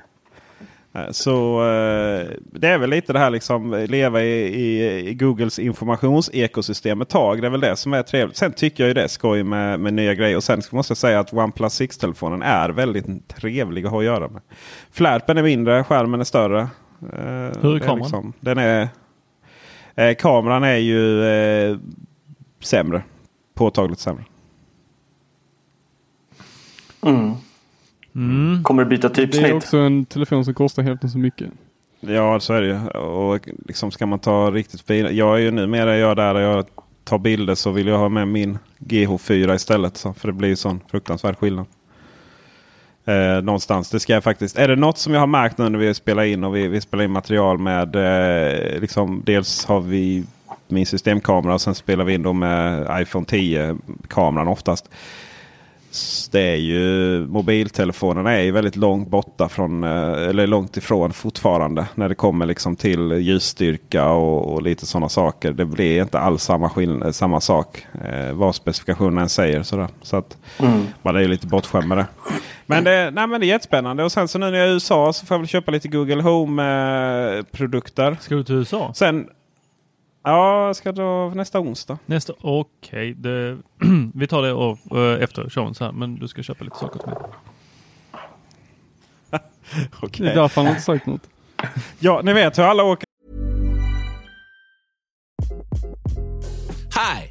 Speaker 2: Eh, Så eh, det är väl lite det här liksom leva i, i, i Googles informationsekosystem ett tag. Det är väl det som är trevligt. Sen tycker jag ju det är skoj med, med nya grejer. Och sen måste jag säga att OnePlus 6-telefonen är väldigt trevlig att ha att göra med. Flärpen är mindre, skärmen är större. Eh,
Speaker 1: Hur är kameran?
Speaker 2: liksom- den är, eh, kameran är ju eh, sämre. Påtagligt sämre.
Speaker 4: Mm.
Speaker 1: Mm.
Speaker 4: Kommer du byta
Speaker 3: Det är
Speaker 4: typsnitt?
Speaker 3: också en telefon som kostar hälften så mycket.
Speaker 2: Ja, så är det ju. Och liksom ska man ta riktigt fina. Jag är ju numera jag där jag tar bilder så vill jag ha med min GH4 istället. Så, för det blir ju sån fruktansvärd skillnad. Eh, någonstans. Det ska jag faktiskt. Är det något som jag har märkt nu när vi spelar in och vi, vi spelar in material med. Eh, liksom, dels har vi min systemkamera och sen spelar vi in då med iPhone 10 kameran oftast. Det är ju mobiltelefonerna är ju väldigt långt borta från eh, eller långt ifrån fortfarande när det kommer liksom till ljusstyrka och, och lite sådana saker. Det blir inte alls samma, skill- samma sak eh, vad specifikationen än säger. Sådär. Så att
Speaker 4: Mm.
Speaker 2: man är ju lite bortskämd med det. Men det, nej, men det är jättespännande. Och sen så nu när jag är i USA så får jag väl köpa lite Google Home-produkter.
Speaker 1: Ska du till USA?
Speaker 2: Sen Ja, jag ska då nästa onsdag.
Speaker 1: Nästa, okej. det- [CLEARS THROAT] vi tar det och, eh, efter showen så här, men du ska köpa lite saker till mig. [LAUGHS]
Speaker 2: Okej.
Speaker 3: Det är därför han inte sagt något. [LAUGHS]
Speaker 2: Ja, ni vet hur alla åker
Speaker 5: Hi,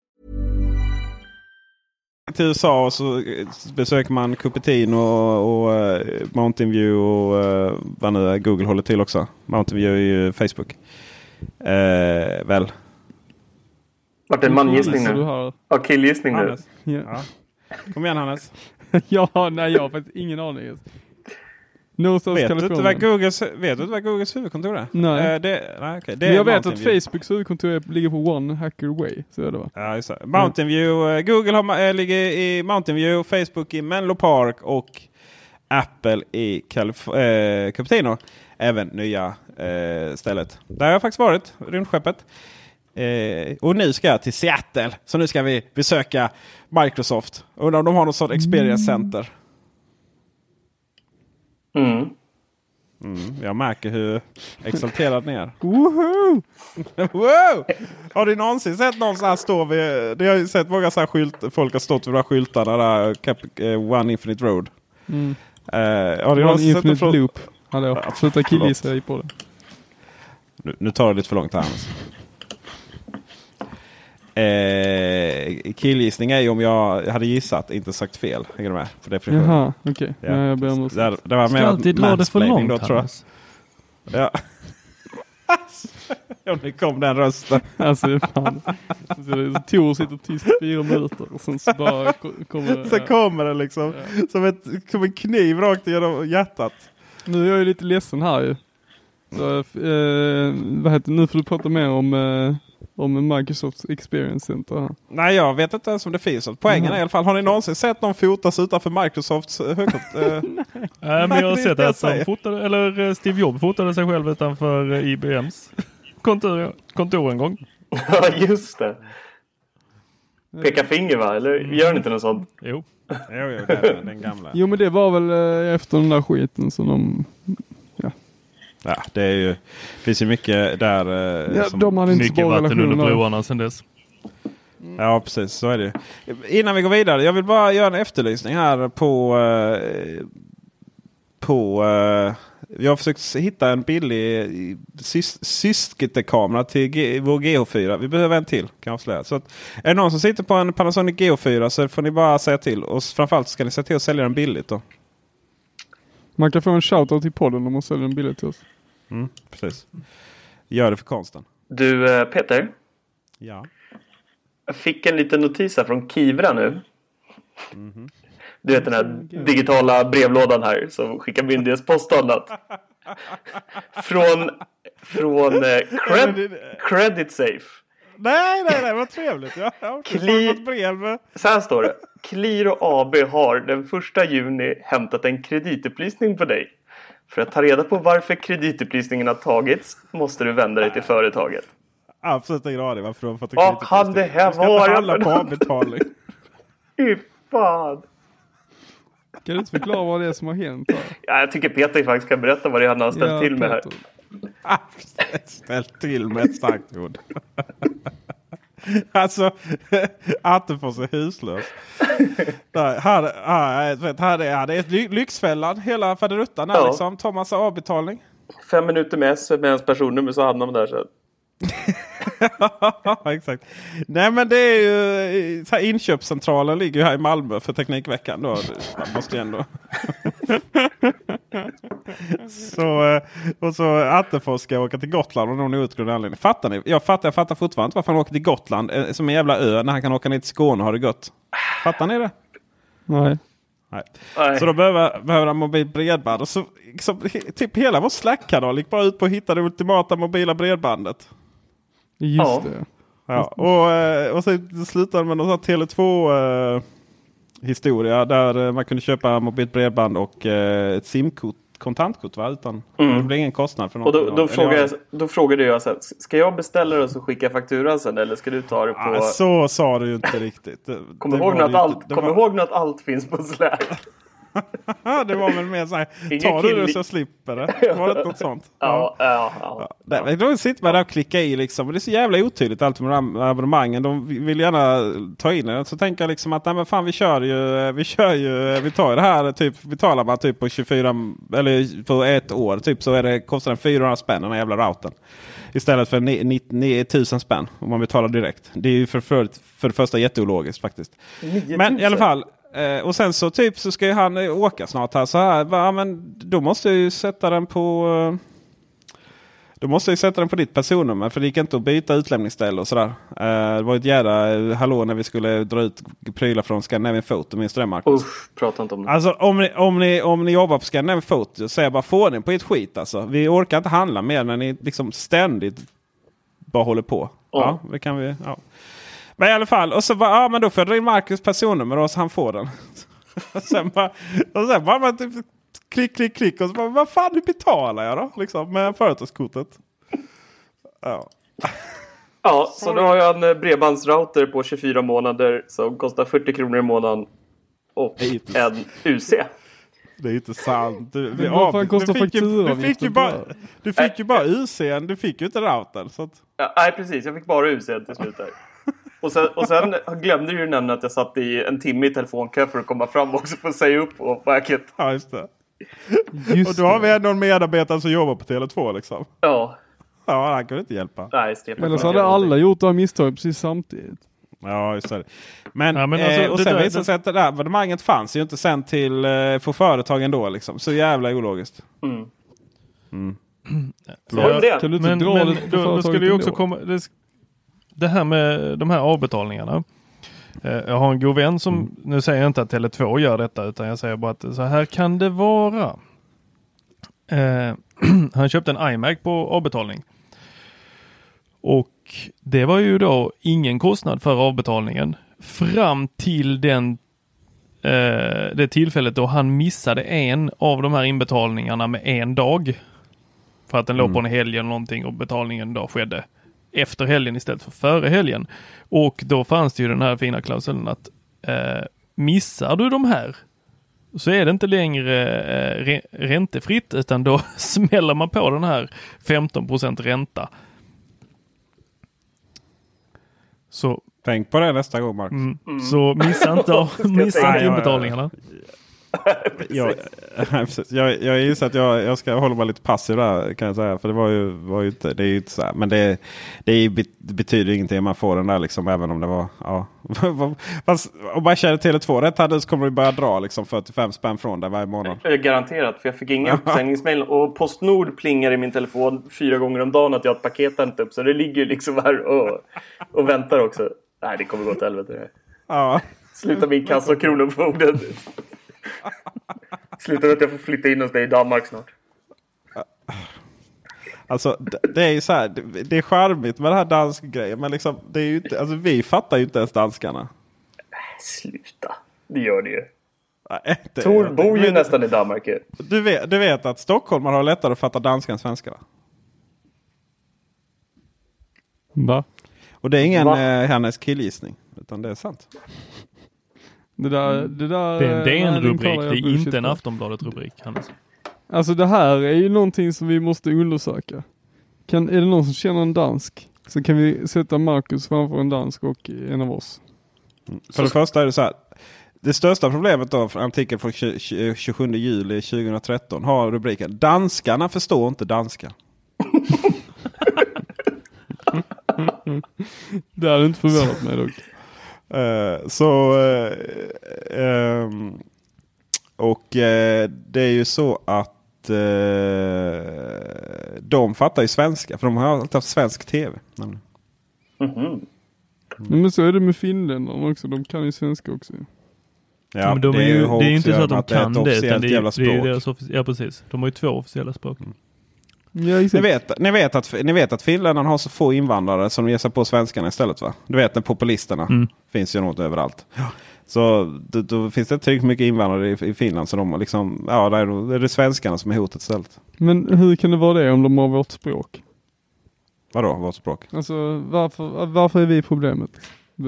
Speaker 2: Till USA så besöker man Cupertino och, och uh, Mountain View och uh, vad nu Google håller till också. Mountain View är ju Facebook. Uh, väl?
Speaker 4: Vart det en mangissning nu? Ja, killgissning nu.
Speaker 2: Ja. Kom igen Hannes. [LAUGHS]
Speaker 3: ja, nej jag har faktiskt ingen aning. Någonstans
Speaker 2: vet, du inte vad Googles, vet du inte vad Googles huvudkontor är?
Speaker 3: Nej.
Speaker 2: Uh, det, nej okay. det
Speaker 3: jag vet att Facebooks huvudkontor ligger på One Hacker Way. Så är det va?
Speaker 2: Ja, just det. Mountain View. Uh, Google har, äh, ligger i Mountain View, Facebook i Menlo Park och Apple i Calif äh, Cupertino. Även nya äh, stället. Där har jag faktiskt varit, rymdskeppet. Eh, och nu ska jag till Seattle. Så nu ska vi besöka Microsoft. Undrar om de har något sånt experience center.
Speaker 4: Mm.
Speaker 2: Mm, jag märker hur exalterad ni är. [LAUGHS]
Speaker 3: Woho!
Speaker 2: wow! Har du någonsin sett någon så här stå vid... Det har ju sett många så här skylt, folk har stått vid de här skyltarna där. Cap, uh, One Infinite Road.
Speaker 3: Mm.
Speaker 2: Uh, har du
Speaker 3: One Infinite sett Loop. Hallå, sluta killgissa på det.
Speaker 2: Nu, nu tar det lite för långt här. Alltså. Eh, killgissning är ju om jag hade gissat, inte sagt fel. Hänger du med? För definition.
Speaker 3: Jaha, okej. Okay.
Speaker 2: Ja.
Speaker 3: Ja, jag ber om
Speaker 2: det, det var
Speaker 1: Ska alltid dra det för långt
Speaker 2: då, tror jag. Ja. [LAUGHS] ja, nu kom den rösten.
Speaker 3: alltså, fan. Tor sitter tyst i fyra minuter och sen så bara kommer det.
Speaker 2: Sen kommer det liksom ja. som ett, som en kniv rakt igenom hjärtat.
Speaker 3: Nu är jag ju lite ledsen här ju. Så, eh, vad heter Nu får du prata mer om eh, om Microsofts Experience Center.
Speaker 2: Nej, jag vet inte ens om det finns. Poängen mm. är i alla fall, har ni någonsin sett någon fotas utanför Microsofts högkort? [LAUGHS]
Speaker 1: Nej. Nej, men jag har sett att som fotade, eller Steve Jobs fotade sig själv utanför IBMs [LAUGHS] kontor, kontor en gång. [LAUGHS]
Speaker 4: Ja, just det. Peka finger va? Eller gör ni inte något sånt?
Speaker 1: Jo.
Speaker 2: jo, jo den gamla.
Speaker 3: Jo, men det var väl efter den där skiten som de
Speaker 2: Ja, det är ju, finns ju mycket där. Eh,
Speaker 3: ja, de hade inte
Speaker 1: mycket vatten under broarna sedan dess.
Speaker 2: Ja, precis. Så är det Innan vi går vidare. Jag vill bara göra en efterlysning här på... Eh, på eh, jag har försökt hitta en billig systerkamera till G vår GH4. Vi behöver en till kan jag avslöja. Så att, är det någon som sitter på en Panasonic GH4 så får ni bara säga till. Och framförallt ska ni se till att sälja den billigt då.
Speaker 3: Man kan få en shoutout i podden om man säljer en biljett till oss.
Speaker 2: Mm, precis. Gör det för konsten.
Speaker 4: Du eh, Peter.
Speaker 2: Ja.
Speaker 4: Jag fick en liten notis här från Kivra nu. Mm -hmm. Du vet den här digitala brevlådan här som skickar myndighetspost och annat. Från, från eh, cred, Credit Safe.
Speaker 2: Nej, nej, nej, vad trevligt. Ja, ja, Kli... brev.
Speaker 4: Så här står det. Qliro AB har den första juni hämtat en kreditupplysning på dig. För att ta reda på varför kreditupplysningen har tagits måste du vända dig till företaget.
Speaker 2: Absolut ingen aning varför
Speaker 4: de har fått en Vad kan det här vara?
Speaker 2: handla på avbetalning. [LAUGHS]
Speaker 4: Fy fan.
Speaker 3: Kan du inte förklara vad det är som har hänt? Här?
Speaker 4: Ja, jag tycker Peter faktiskt kan berätta vad det är han har ställt ja, till med här. [LAUGHS]
Speaker 2: ställt till med ett starkt ord. [LAUGHS] [LAUGHS] alltså, [LAUGHS] Attefors är huslös. [LAUGHS] här, här, här, är, det är Lyxfällan, hela faderuttan. Ja. Liksom. Tar massa avbetalning.
Speaker 4: Fem minuter med med ens personnummer så hamnar man där sen. [LAUGHS]
Speaker 2: exakt. Nej men det är ju så här, inköpscentralen ligger ju här i Malmö för Teknikveckan. Då. Man måste ju ändå. [LAUGHS] så, eh, och så Attefors ska åka till Gotland av någon outgrundlig anledning. Fattar ni? Jag fattar, jag fattar fortfarande inte varför han åker till Gotland eh, som en jävla ö när han kan åka ner till Skåne och ha det gott. Fattar ni det?
Speaker 3: Nej.
Speaker 2: Nej.
Speaker 4: Nej.
Speaker 2: Så då behöver, behöver han mobilt bredband. Och så, liksom, typ hela vår Slack-kanal gick bara ut på att hitta det ultimata mobila bredbandet.
Speaker 3: Just
Speaker 4: Ja.
Speaker 3: det.
Speaker 2: Ja, och, eh, och så slutade med någon sån här Tele2 eh, historia där eh, man kunde köpa mobilt bredband och eh, ett simkort, kontantkort va? Utan
Speaker 4: Mm.
Speaker 2: det blev ingen kostnad för
Speaker 4: Och
Speaker 2: något.
Speaker 4: då, då, jag, då frågade jag så här, ska jag beställa det och så skicka fakturan sen eller ska du ta det på...
Speaker 2: Ah, så sa du ju inte riktigt. Det,
Speaker 4: Kom,
Speaker 2: det
Speaker 4: ihåg, allt,
Speaker 2: det
Speaker 4: kom
Speaker 2: var-
Speaker 4: ihåg nu att allt finns på Slack. [LAUGHS]
Speaker 2: det var väl mer såhär,
Speaker 4: Ingen
Speaker 2: tar du det så slipper det. Var det något sånt? [LAUGHS]
Speaker 4: Ja, ja, ja.
Speaker 2: Nej, men då sitter man där och klickar i liksom. Och det är så jävla otydligt allt med de här abonnemangen. De vill gärna ta in det. Så tänker jag liksom att nej, men fan, vi kör ju. Vi kör ju. Vi tar det här. Typ, betalar man typ på 24 eller på ett år. Typ så är det, kostar den 400 spänn den här jävla routern. Istället för 9000 spänn om man betalar direkt. Det är ju för, för, för det första jätteologiskt faktiskt.
Speaker 4: 9000.
Speaker 2: Men i alla fall. Eh, och sen så typ så ska ju han eh, åka snart här. Så här ja, men då måste jag ju sätta den på. Eh, då måste jag ju sätta den på ditt personnummer. För det gick inte att byta utlämningsställe och sådär. Eh, det var ett jävla eh, hallå när vi skulle dra ut prylar från Scandinavian Photo. Minns du det Marcus?
Speaker 4: Usch, prata inte om det.
Speaker 2: Alltså om ni, om, ni, om ni jobbar på Scandinavian Photo så är jag bara få den på ett skit alltså. Vi orkar inte handla mer när ni liksom ständigt bara håller på. Ja, det kan vi. Ja. Men i alla fall, och så bara, ja men då får jag dra in Marcus personnummer då så han får den. [LAUGHS] och sen bara, och sen bara man typ, klick, klick, klick och så bara, vad fan hur betalar jag då? Liksom med företagskortet. Ja. [LAUGHS]
Speaker 4: Ja, så nu har jag en eh, bredbandsrouter på 24 månader som kostar 40 kronor i månaden. Och en UC.
Speaker 2: Det är inte sant. Du, vi av-
Speaker 3: kostar
Speaker 2: du fick ju, du fick ju bara, du fick ju bara UCn, du fick ju inte routern. Så att,
Speaker 4: Ja, nej, precis. Jag fick bara UC till slut där. Och sen, och sen glömde du ju nämna att jag satt i en timme i telefonkö för att komma fram också för att säga upp på packet.
Speaker 2: ja, just det.
Speaker 3: Just
Speaker 2: Och då har vi ändå en medarbetare som jobbar på Tele2 liksom.
Speaker 4: Ja,
Speaker 2: Ja, han kunde inte hjälpa.
Speaker 4: nej Stefan.
Speaker 3: Eller så
Speaker 4: får
Speaker 3: hade alla gjort det här misstaget precis samtidigt.
Speaker 2: Ja, just det. Men,
Speaker 1: Ja, men alltså,
Speaker 2: eh, och
Speaker 1: det
Speaker 2: sen
Speaker 1: där-
Speaker 2: visade det sig att det där abonnemanget fanns ju inte sen till eh, för företagen då liksom. Så jävla ologiskt.
Speaker 4: någonting. Mm.
Speaker 2: Så
Speaker 4: var det det.
Speaker 3: Kan du inte
Speaker 1: Men,
Speaker 3: dra
Speaker 1: men
Speaker 3: det
Speaker 1: då, då skulle ju också komma... Det, det här med de här avbetalningarna. Eh, Jag har en god vän som,
Speaker 3: Mm.
Speaker 1: nu säger jag inte att Tele2 gör detta utan jag säger bara att så här kan det vara. Eh, [CLEARS THROAT] han köpte en iMac på avbetalning. Och det var ju då ingen kostnad för avbetalningen fram till den eh, det tillfället då han missade en av de här inbetalningarna med en dag. För att den låg på en helg eller någonting och betalningen då skedde efter helgen istället för före helgen. Och då fanns det ju den här fina klausulen att eh, missar du de här så är det inte längre eh, re räntefritt utan då [LAUGHS] smäller man på den här 15 ränta. Så,
Speaker 2: Tänk på det nästa gång Marcus.
Speaker 1: mm, så missa inte, [LAUGHS] missa inte inbetalningarna. [LAUGHS]
Speaker 2: Jag, [LAUGHS] jag, jag gissar att jag, jag ska hålla mig lite passiv där kan jag säga. För det var ju, var ju inte, det är ju inte så här. Men det, det, betyder ingenting om man får den där liksom. Även om det var, ja. [LAUGHS] Fast, om man känner till två rätt hade så kommer det börja dra liksom 45 spänn från dig varje månad.
Speaker 4: Garanterat, för jag fick inga uppsägningsmejl. Och Postnord plingar i min telefon fyra gånger om dagen att jag har ett paket hämtat upp. Så det ligger liksom här och, och väntar också. Nej, det kommer gå åt helvete.
Speaker 2: Ja.
Speaker 4: Sluta min kassa och kronofogden. Sluta med att jag får flytta in hos dig i Danmark snart.
Speaker 2: Alltså det, det är ju så här. Det, det är charmigt med den här dansk grejen. Men liksom, det är ju inte, alltså, vi fattar ju inte ens danskarna.
Speaker 4: Sluta. Det gör det ju.
Speaker 2: Nej, det-
Speaker 4: Tor bor ju
Speaker 2: men-
Speaker 4: nästan i Danmark.
Speaker 2: Du vet, du vet att stockholmare har lättare att fatta danska än svenska? va?
Speaker 3: Va?
Speaker 2: Och det är ingen
Speaker 4: Va?
Speaker 2: eh, hennes killgissning. Utan det är sant.
Speaker 3: Det där, det där...
Speaker 1: Det är en
Speaker 3: den
Speaker 1: DN-rubrik,
Speaker 3: kallar jag
Speaker 1: det är inte en. Aftonbladet-rubrik.
Speaker 3: Alltså det här är ju någonting som vi måste undersöka. Kan, är det någon som känner en dansk så kan vi sätta Marcus framför en dansk och en av oss.
Speaker 2: För det första är det så här. Det största problemet då för artikeln från 20 20 27 juli 2013 har rubriken Danskarna förstår inte danska. [LAUGHS]
Speaker 3: Det hade inte förvånat mig dock.
Speaker 2: Eh, så eh, ehm, och eh, det är ju så att de fattar ju svenska. För de har alltid haft svensk tv. nämligen.
Speaker 4: Mhm.
Speaker 3: Men så är det med finländarna också. De kan ju svenska också.
Speaker 2: Ja,
Speaker 1: men de är ju, det är ju inte så att de kan det.
Speaker 2: Utan
Speaker 1: det, är- det är deras ja precis. De har ju två officiella språk.
Speaker 3: Ja,
Speaker 2: Ni vet, ni, vet att, ni vet att finländarna har så få invandrare som ger sig på svenskarna istället va? Du vet när populisterna
Speaker 1: Mm.
Speaker 2: finns ju något överallt. Så då, då finns det tillräckligt mycket invandrare i, i Finland. Så de liksom, ja, där är det- det är det svenskarna som är hotet istället.
Speaker 3: Men hur kan det vara det om de har vårt språk?
Speaker 2: Vadå, vårt språk?
Speaker 3: Alltså varför, varför är vi problemet?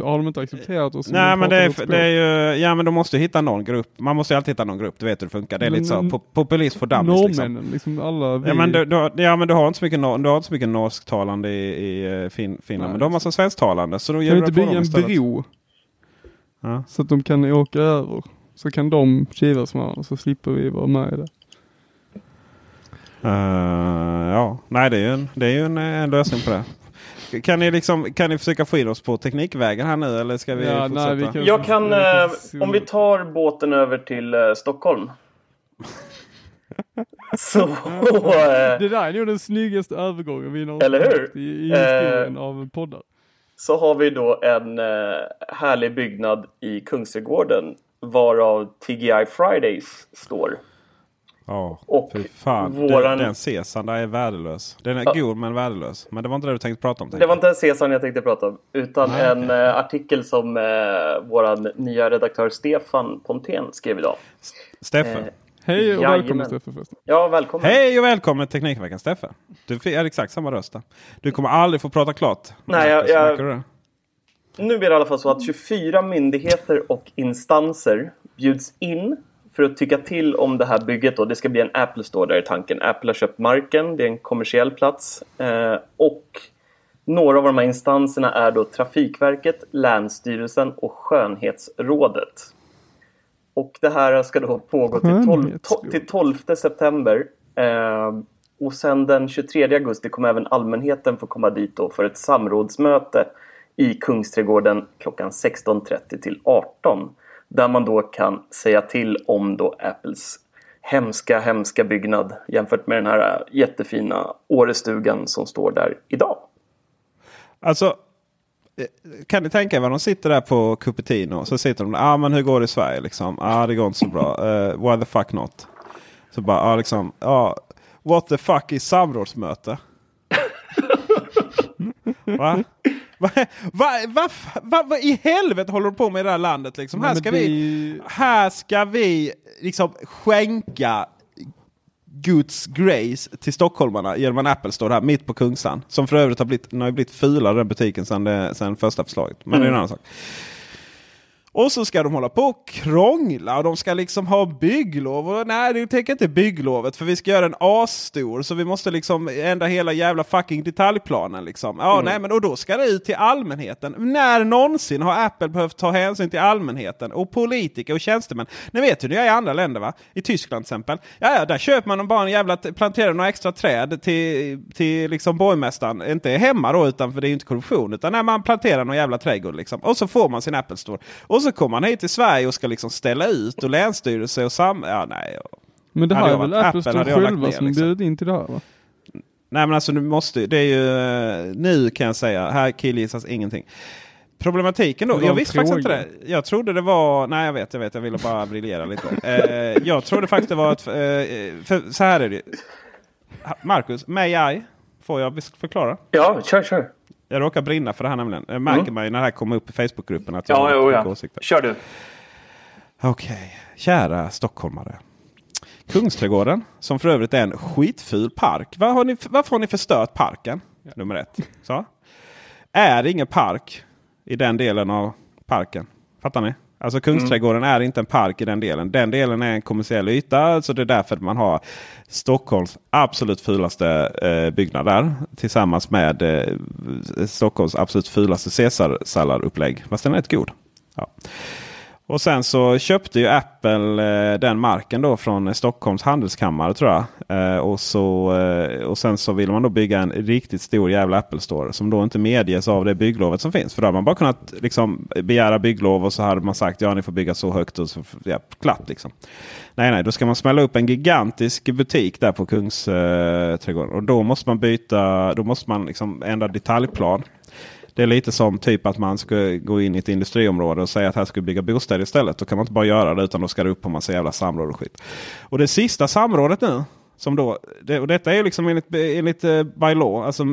Speaker 3: Har de inte accepterat oss?
Speaker 2: Nej men det är, det är ju, ja men de måste ju hitta någon grupp. Man måste ju alltid hitta någon grupp, du vet hur det funkar. Det är
Speaker 3: Men-
Speaker 2: lite så, populism för dummies liksom.
Speaker 3: Norrmännen, liksom alla vi.
Speaker 2: Ja men, du, du, har- ja men du har inte så mycket, du har inte så mycket norsktalande i, i eh, fin, Finland.
Speaker 3: Nej.
Speaker 2: men de har massa svensktalande. Så då
Speaker 3: kan
Speaker 2: gör det
Speaker 3: inte bygga en bro?
Speaker 2: Ja.
Speaker 3: Så att de kan åka över. Så kan de kivas med varandra så slipper vi vara med i det.
Speaker 2: Eh, ja, nej det är ju en, det är ju en, eh, en lösning på det. Kan ni, liksom, kan ni försöka få in oss på teknikvägen här nu eller ska vi
Speaker 3: Ja, nej,
Speaker 2: fortsätta?
Speaker 3: vi kan-
Speaker 4: Jag kan,
Speaker 3: vi
Speaker 4: eh,
Speaker 3: kan-
Speaker 4: om vi tar båten över till eh, Stockholm. [LAUGHS] Så, eh,
Speaker 3: Det där är nog den snyggaste övergången vi någonsin
Speaker 4: Eller hur?
Speaker 3: haft i, i historien
Speaker 4: Eh,
Speaker 3: av poddar.
Speaker 4: så har vi då en eh, härlig byggnad i Kungsträdgården varav TGI Fridays står.
Speaker 2: Ja,
Speaker 4: Och
Speaker 2: fy fan.
Speaker 4: våran-
Speaker 2: Den, den Caesar där är värdelös. Den är
Speaker 4: Ja.
Speaker 2: god men värdelös. Men det var inte det du tänkte prata om.
Speaker 4: Det var inte Caesar jag tänkte prata om utan
Speaker 2: Nej,
Speaker 4: en eh, artikel som eh, våran nya redaktör Stefan Pontén skrev idag.
Speaker 2: Steffe.
Speaker 4: Eh,
Speaker 3: Hej och
Speaker 4: jajamän.
Speaker 3: välkommen Steffe förresten.
Speaker 4: Ja, välkommen.
Speaker 2: Hej och välkommen Teknikveckan Steffe. Du är exakt samma röst där. Du kommer aldrig få prata klart.
Speaker 4: Nej, jag- jag-? Nu är det i alla fall så att 24 myndigheter och instanser bjuds in för att tycka till om det här bygget. Då. Det ska bli en Apple Store där är tanken. Apple har köpt marken, det är en kommersiell plats. Eh, och några av de här instanserna är då Trafikverket, Länsstyrelsen och Skönhetsrådet. Och det här ska då pågå till 12,
Speaker 3: Skönhetsrådet.
Speaker 4: till 12 september. Eh, och sen den 23 augusti kommer även allmänheten få komma dit då för ett samrådsmöte i Kungsträdgården klockan 16.30 till 18. Där man då kan säga till om då Apples hemska, hemska byggnad jämfört med den här jättefina Årestugan som står där idag.
Speaker 2: Alltså, eh, kan ni tänka er vad de sitter där på Cupertino. Så sitter de där. Ah, men hur går det i Sverige liksom? Ah, det går inte så bra. Uh, why the fuck not? Så bara, ah, liksom, ah, what the fuck is samrådsmöte? [LAUGHS] Va? Va, va, va, va, vad i helvete håller du på med i det här landet? Liksom?
Speaker 3: Nej,
Speaker 2: Här ska
Speaker 3: det
Speaker 2: vi, här ska vi liksom skänka Guds grace till stockholmarna genom en Apple Store här mitt på Kungsan. Som för övrigt har blivit, den har blivit fulare den butiken sedan, det, sedan första förslaget. Men det är en annan sak. Och så ska de hålla på och krångla och de ska liksom ha bygglov. Och nej, det tänker inte bygglovet för vi ska göra en asstor så vi måste liksom ändra hela jävla fucking detaljplanen. Liksom. Ja, nej, men och då ska det ut till allmänheten. När någonsin har Apple behövt ta hänsyn till allmänheten och politiker och tjänstemän? Ni vet hur det är i andra länder va? I Tyskland till exempel. Ja, ja där köper man bara en jävla, planterar några extra träd till, till liksom borgmästaren. Inte hemma då, utan för det är inte korruption. Utan när man planterar någon jävla trädgård liksom. Och så får man sin Apple Store. Och så kommer man hit till Sverige och ska liksom ställa ut och länsstyrelse och sam... Ja, nej.
Speaker 3: Men det här är väl Apple Store själva
Speaker 2: ner,
Speaker 3: som
Speaker 2: liksom.
Speaker 3: bjudit in till det här va?
Speaker 2: Nej men alltså du måste Det är ju nu kan jag säga. Här killgissas ingenting. Problematiken då? Jag visste faktiskt inte det. Jag trodde det var... Nej jag vet, jag vet. Jag ville bara briljera lite. [LAUGHS] Eh, jag trodde faktiskt det var ett... Eh, för så här är det. Ha- Marcus, may I? Får jag förklara?
Speaker 4: Ja, kör, kör.
Speaker 2: Jag råkar brinna för det här nämligen. Jag märker
Speaker 4: Mm.
Speaker 2: mig när det här kommer upp i Facebookgruppen att jag
Speaker 4: Ja,
Speaker 2: har
Speaker 4: jo, ja.
Speaker 2: åsikter.
Speaker 4: Kör du.
Speaker 2: Okej, kära stockholmare. Kungsträdgården, som för övrigt är en skitful park. Var har ni, varför har ni förstört parken? Nummer ett. Så. Är ingen park i den delen av parken. Fattar ni? Alltså Kungsträdgården är inte en park i den delen. Den delen är en kommersiell yta. Så det är därför man har Stockholms absolut fulaste eh, byggnad där. Tillsammans med eh, Stockholms absolut fulaste Caesar-salladupplägg. Fast den är rätt god. Ja. Och sen så köpte ju Apple eh, den marken då från Stockholms handelskammare tror jag. Eh, och, så, eh, och sen så vill man då bygga en riktigt stor jävla Apple Store. Som då inte medges av det bygglovet som finns. För då hade man bara kunnat liksom, begära bygglov och så hade man sagt ja ni får bygga så högt. Och så, ja, klart liksom. Nej, nej, då ska man smälla upp en gigantisk butik där på Kungsträdgården. och då måste man byta, då måste man liksom ändra detaljplan. Det är lite som typ att man ska gå in i ett industriområde och säga att här ska vi bygga bostäder istället. Då kan man inte bara göra det utan då ska det upp på massa jävla samråd och skit. Och det sista samrådet nu. Som då, det, och detta är ju liksom enligt, enligt uh, by law, alltså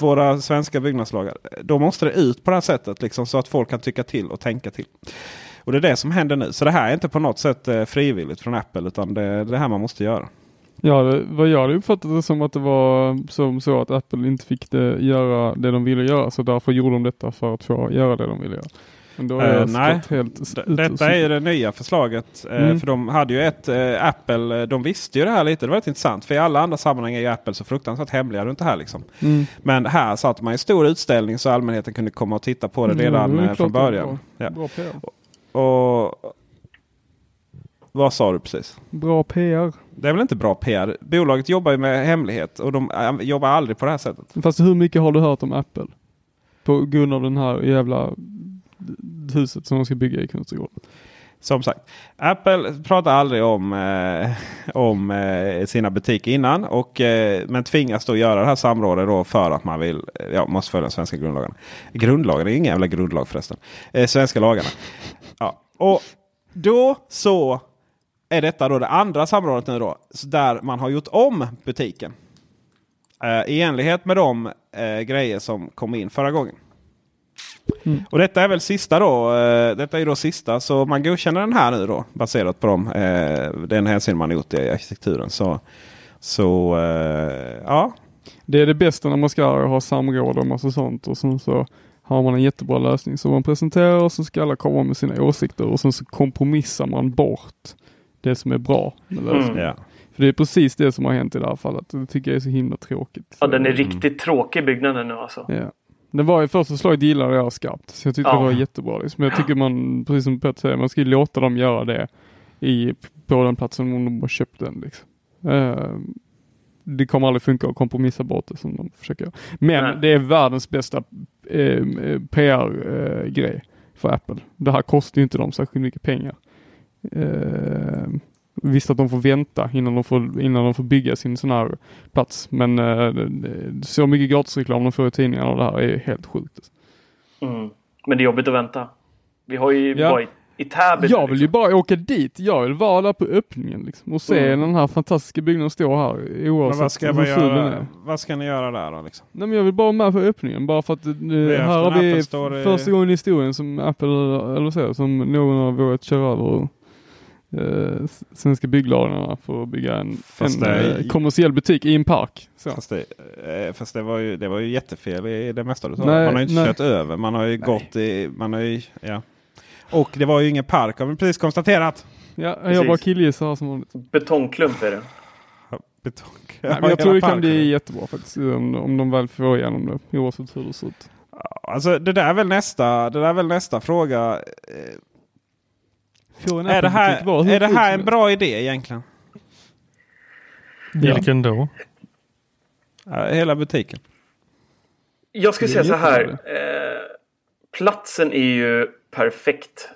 Speaker 2: våra svenska byggnadslagar. Då måste det ut på det här sättet liksom, så att folk kan tycka till och tänka till. Och det är det som händer nu. Så det här är inte på något sätt uh, frivilligt från Apple utan det är det här man måste göra.
Speaker 3: Ja, vad jag hade uppfattat det som att det var som så att Apple inte fick det, göra det de ville göra. Så därför gjorde de detta för att få göra det de ville göra.
Speaker 2: Uh, nej, detta är ju det nya förslaget. Uh,
Speaker 3: Mm.
Speaker 2: För de hade ju ett uh, Apple, de visste ju det här lite. Det var rätt intressant. För i alla andra sammanhang är ju Apple så fruktansvärt hemliga runt det här. Liksom.
Speaker 3: Mm.
Speaker 2: Men här satte man en stor utställning så allmänheten kunde komma och titta på det
Speaker 3: Mm,
Speaker 2: redan
Speaker 3: det
Speaker 2: eh, från
Speaker 3: det är
Speaker 2: början.
Speaker 3: Bra,
Speaker 2: Ja.
Speaker 3: bra.
Speaker 2: Och, vad sa du precis?
Speaker 3: Bra PR.
Speaker 2: Det är väl inte bra PR? Bolaget jobbar ju med hemlighet och de äh, jobbar aldrig på det här sättet.
Speaker 3: Fast hur mycket har du hört om Apple? På grund av den här jävla huset som de ska bygga i Kungsträdgården.
Speaker 2: Som sagt, Apple pratar aldrig om, eh, om eh, sina butiker innan. Och, eh, men tvingas då göra det här samrådet då för att man vill, eh, ja, måste följa svenska grundlagarna. Grundlagen är ingen jävla grundlag förresten. Eh, svenska lagarna. Ja. Och då så är detta då det andra samrådet nu då. Där man har gjort om butiken. Eh, I enlighet med de eh, grejer som kom in förra gången. Och detta är väl sista då. Eh, detta är då sista. Så man godkänner den här nu då. Baserat på de, eh, den hänsyn man gjort i arkitekturen. Så, så eh, ja.
Speaker 3: Det är det bästa när man ska ha samråd och massa sånt och sen så har man en jättebra lösning som man presenterar och så ska alla komma med sina åsikter och sen så kompromissar man bort det som är bra med lösningen.
Speaker 4: Mm.
Speaker 2: Ja.
Speaker 3: För det är precis det som har hänt i det här fallet. Det tycker jag är så himla tråkigt.
Speaker 4: Ja, den är riktigt tråkig byggnaden nu alltså.
Speaker 3: Ja. Det var ju första förslaget gillade jag skarpt. Så jag tyckte
Speaker 4: Ja.
Speaker 3: det var jättebra. Liksom. Men jag tycker man, precis som Petter säger, man ska ju låta dem göra det i, på den platsen om de har köpt den. Liksom. Eh, det kommer aldrig funka att kompromissa bort det som de försöker göra. Men
Speaker 4: Nej.
Speaker 3: det är världens bästa eh, PR-grej för Apple. Det här kostar ju inte dem särskilt mycket pengar. Eh, visst att de får vänta innan de får, innan de får bygga sin sån här plats. Men eh, det- så mycket gratisreklam de får i tidningarna och det här är helt sjukt.
Speaker 4: Mm. Men det är jobbigt att vänta. Vi har ju
Speaker 3: Ja.
Speaker 4: varit i Täby.
Speaker 3: Jag vill ju bara åka dit. Jag vill vara där på öppningen liksom, och se
Speaker 4: Mm.
Speaker 3: den här fantastiska byggnaden stå här
Speaker 2: Men
Speaker 3: oavsett
Speaker 2: vad ska,
Speaker 3: hur
Speaker 2: man
Speaker 3: ful den
Speaker 2: göra,
Speaker 3: är.
Speaker 2: vad ska ni göra där då? Liksom?
Speaker 3: Nej, men jag vill bara vara med på öppningen bara för att eh,
Speaker 2: har
Speaker 3: här har vi
Speaker 2: Store i-
Speaker 3: första gången i historien som Apple, eller så, som någon har vågat köra över eh, Svenska bygglagarna för att bygga en, en
Speaker 2: det
Speaker 3: eh, kommersiell butik i en park. Så.
Speaker 2: Fast, det, eh, fast det, var ju, det var ju jättefel i det mesta du sa.
Speaker 3: Nej,
Speaker 2: Man har ju inte
Speaker 3: nej.
Speaker 2: kört över. Man har ju gått i... Man har ju, ja. Och det var ju ingen park har vi precis konstaterat.
Speaker 3: Ja, jag
Speaker 4: Precis.
Speaker 3: bara killgissar som vanligt.
Speaker 4: Betongklump är det. [LAUGHS]
Speaker 2: Betong. [LAUGHS]
Speaker 3: Nej, men jag tror det kan bli jättebra faktiskt om, om de väl får igenom det oavsett hur det ser ut.
Speaker 2: Alltså det där är väl nästa, det där är väl nästa fråga. Är det,
Speaker 3: vara hur
Speaker 2: här, är det här en bra idé egentligen?
Speaker 1: Vilken då?
Speaker 2: Ja, hela butiken.
Speaker 4: Jag skulle säga så här. Eh, platsen är ju perfekt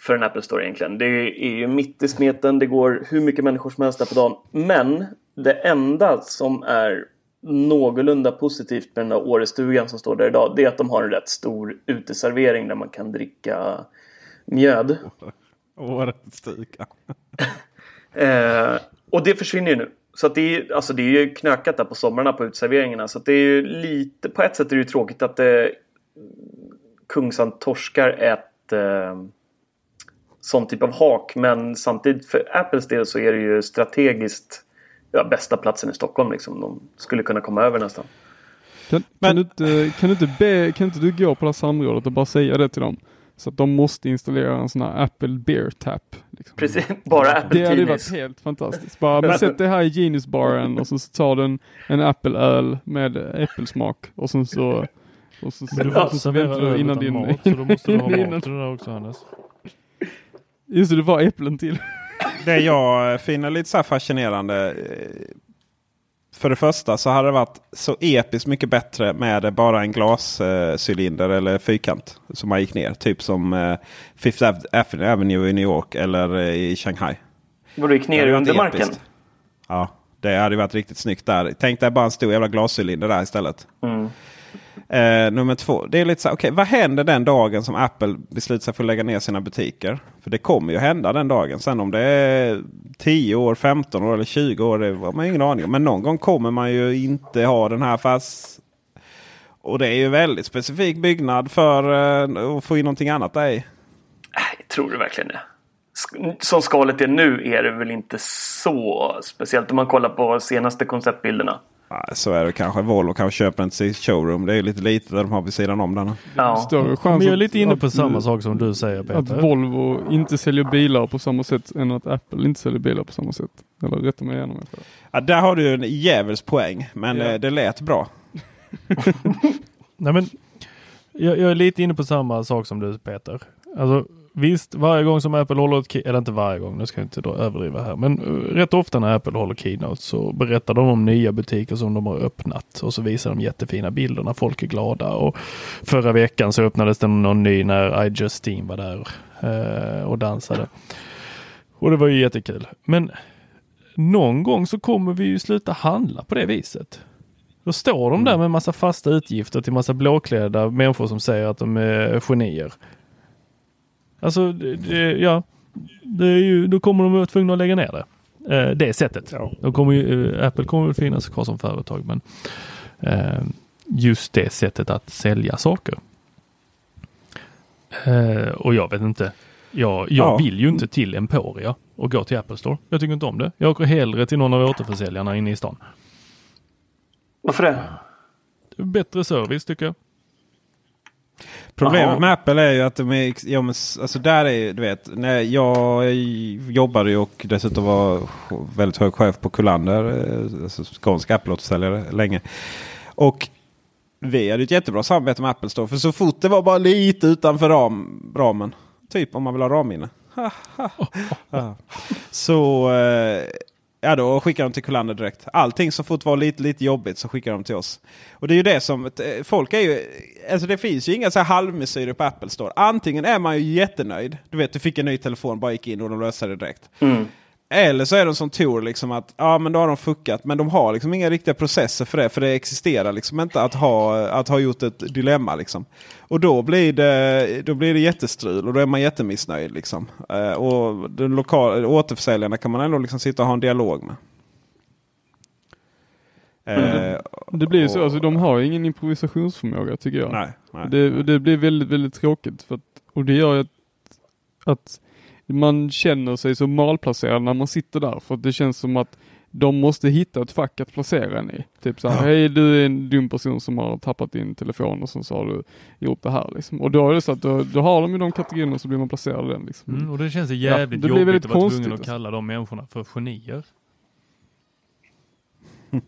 Speaker 4: för en Apple Store egentligen. Det är ju mitt i smeten. Det går hur mycket människor som helst där på dagen. Men det enda som är någorlunda positivt med den där Årestugan som står där idag. Det är att de har en rätt stor uteservering där man kan dricka mjöd.
Speaker 2: Årets stuga.
Speaker 4: Eh, och det försvinner ju nu. Så att det, är, alltså det är ju knökat där på somrarna på uteserveringarna. Så att det är ju lite, på ett sätt är det ju tråkigt att det, Kungsan torskar ett eh, sån typ av hak. Men samtidigt för Apples del så är det ju strategiskt ja, bästa platsen i Stockholm. Liksom. De skulle kunna komma över nästan.
Speaker 3: Kan, kan, du inte, kan, du inte be, kan inte du gå på det här samrådet och bara säga det till dem? Så att de måste installera en sån här Apple Beer Tap. Liksom.
Speaker 4: Precis, bara Apple
Speaker 3: Det hade
Speaker 4: Genius.
Speaker 3: varit helt fantastiskt. Bara men sätt det här i Genius-baren och så tar du en, Apple-öl med äppelsmak och sen så och så,
Speaker 1: Men du får
Speaker 3: så
Speaker 1: inte servera öl
Speaker 3: innan din...
Speaker 1: mat så då måste du ha [LAUGHS] mat till det också Hannes.
Speaker 3: Just det, det var äpplen till.
Speaker 2: Det jag finner lite så här fascinerande. Eh, För det första så hade det varit så episkt mycket bättre med bara en glascylinder eller fyrkant. Som man gick ner. Typ som eh, Fifth Ave- Avenue i New York eller eh, i Shanghai.
Speaker 4: Var du gick ner undermarken?
Speaker 2: episkt. Ja, det hade varit riktigt snyggt där. Tänk dig bara en stor jävla glascylinder där istället.
Speaker 4: Mm.
Speaker 2: Eh, nummer två. Det är lite så här, okay, vad händer den dagen som Apple beslutar sig för att lägga ner sina butiker? För det kommer ju hända den dagen. Sen om det är 10 år, 15 år eller 20 år, det har man ingen aning om. Men någon gång kommer man ju inte ha den här fast... Och det är ju väldigt specifik byggnad för eh, att få in någonting annat där i.
Speaker 4: Äh, tror du verkligen det? Som skalet är nu är det väl inte så speciellt om man kollar på senaste konceptbilderna.
Speaker 2: Så är det kanske. Volvo kanske köper en till showroom. Det är ju lite lite där de har vid sidan om den.
Speaker 4: Ja.
Speaker 3: Större chans
Speaker 1: Men jag är
Speaker 3: att-
Speaker 1: lite inne
Speaker 3: att-
Speaker 1: på samma sak som du säger
Speaker 3: Att
Speaker 1: Peter.
Speaker 3: Volvo inte säljer bilar på samma sätt än att Apple inte säljer bilar på samma sätt. Eller rätta mig igenom.
Speaker 2: Ja, där har du en djävulsk poäng. Men
Speaker 3: Ja.
Speaker 2: eh, det lät bra. [LAUGHS]
Speaker 1: Nej, men jag, jag är lite inne på samma sak som du Peter. Alltså, visst, varje gång som Apple håller ett eller inte varje gång, nu ska jag inte då överdriva här, men eh, rätt ofta när Apple håller keynote så berättar de om nya butiker som de har öppnat och så visar de jättefina bilder när folk är glada. Och förra veckan så öppnades det någon ny när I Justine var där eh, och dansade. Och det var ju jättekul. Men någon gång så kommer vi ju sluta handla på det viset. Då står de där med massa fasta utgifter till massa blåklädda människor som säger att de är genier. Alltså, det, ja. Det är ju, då kommer de vara tvungna att lägga ner det. Eh, det sättet. De kommer ju, eh, Apple kommer väl finnas kvar som företag men eh, just det sättet att sälja saker. Eh, och jag vet inte. Jag, jag
Speaker 2: Ja.
Speaker 1: vill ju inte till Emporia och gå till Apple Store. Jag tycker inte om det. Jag åker hellre till någon av återförsäljarna inne i stan.
Speaker 4: Varför det?
Speaker 1: Bättre service tycker jag.
Speaker 2: Problemet
Speaker 4: Jaha.
Speaker 2: med Apple är ju att de är, ja, men, alltså där är du vet, när jag jobbade ju och dessutom var väldigt hög chef på Kullander, eh, alltså skånsk Apple-återförsäljare länge. Och vi hade ett jättebra samarbete med Apple Store. För så fort det var bara lite utanför ram, ramen. Typ om man vill ha ramminne. [LAUGHS] Ja. Så eh, ja, då skickar de till Kullander direkt. Allting så fort var lite, lite jobbigt så skickar de till oss. Och det är ju det som, eh, folk är ju, alltså det finns ju inga så här halvmesyrer på Apple Store. Antingen är man ju jättenöjd. Du vet, du fick en ny telefon, bara gick in och de löste det direkt.
Speaker 4: Mm.
Speaker 2: Eller så är de som Tor, liksom att ja men då har de fuckat. Men de har liksom inga riktiga processer för det. För det existerar liksom inte att ha, att ha gjort ett dilemma. Liksom. Och då blir, det, då blir det jättestrul och då är man jättemissnöjd. Liksom. Eh, och den lokala, återförsäljarna kan man ändå liksom sitta och ha en dialog med. Eh,
Speaker 3: Det blir ju så, alltså de har ingen improvisationsförmåga tycker jag.
Speaker 2: Nej, nej.
Speaker 3: Det, det blir väldigt, väldigt tråkigt. För att, och det gör att, att man känner sig så malplacerad när man sitter där. För det känns som att de måste hitta ett fack att placera en i. Typ så här, hej du är en dum person som har tappat din telefon och så har du gjort det här liksom. Och då är det så att då, då har de ju de kategorierna så blir man placerad i den liksom.
Speaker 1: Mm, och det känns
Speaker 3: Ja,
Speaker 1: jävligt
Speaker 3: det blir
Speaker 1: jobbigt
Speaker 3: väldigt
Speaker 1: att vara
Speaker 3: konstigt,
Speaker 1: tvungen att
Speaker 3: alltså.
Speaker 1: kalla de människorna för genier. [LAUGHS]